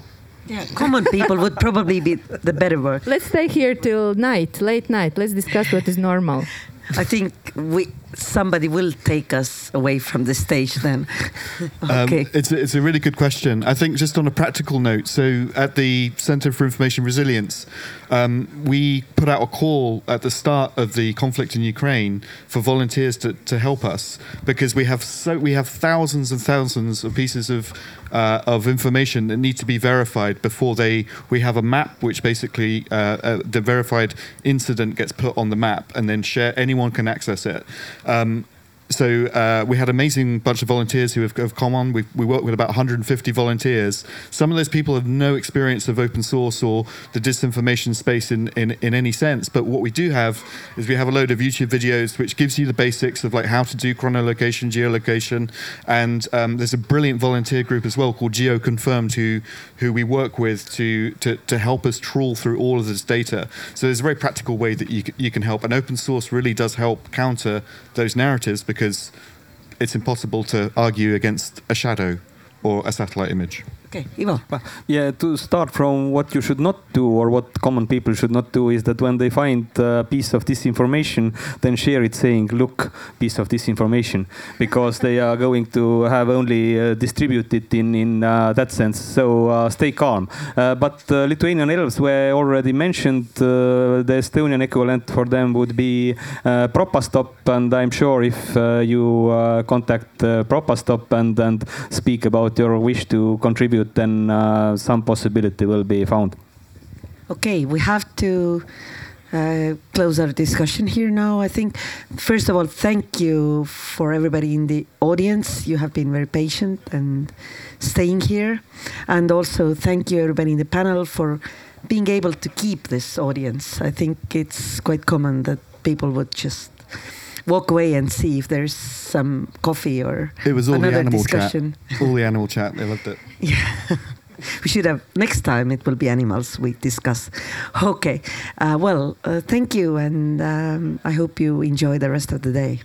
Yeah, common people would probably be the better word. Let's stay here till night, late night. Let's discuss what is normal. I think we somebody will take us away from the stage then. okay. Um, it's, a, it's a really good question. I think just on a practical note, so at the Center for Information Resilience, um, we put out a call at the start of the conflict in Ukraine for volunteers to, to help us because we have so we have thousands and thousands of pieces of uh, of information that need to be verified before they we have a map which basically uh, uh, the verified incident gets put on the map and then share anyone can access it. Um, so uh, we had an amazing bunch of volunteers who have, have come on. We, we work with about 150 volunteers. Some of those people have no experience of open source or the disinformation space in, in, in any sense. But what we do have is we have a load of YouTube videos which gives you the basics of like how to do chronolocation, geolocation, and um, there's a brilliant volunteer group as well called GeoConfirmed who who we work with to, to to help us trawl through all of this data. So there's a very practical way that you you can help, and open source really does help counter those narratives because it's impossible to argue against a shadow or a satellite image. Okay, Ivo. Yeah, to start from what you should not do or what common people should not do is that when they find a piece of disinformation, then share it saying, look, piece of disinformation, because they are going to have only uh, distributed in, in uh, that sense. So uh, stay calm. Uh, but uh, Lithuanian elves were already mentioned. Uh, the Estonian equivalent for them would be Propastop. And I'm sure if you contact Propastop and, and speak about your wish to contribute, then uh, some possibility will be found. Okay, we have to uh, close our discussion here now. I think, first of all, thank you for everybody in the audience. You have been very patient and staying here. And also, thank you, everybody in the panel, for being able to keep this audience. I think it's quite common that people would just walk away and see if there's some coffee or it was all another the animal discussion. chat. All the animal chat. They loved it. Yeah. we should have next time it will be animals we discuss okay uh, well uh, thank you and um, i hope you enjoy the rest of the day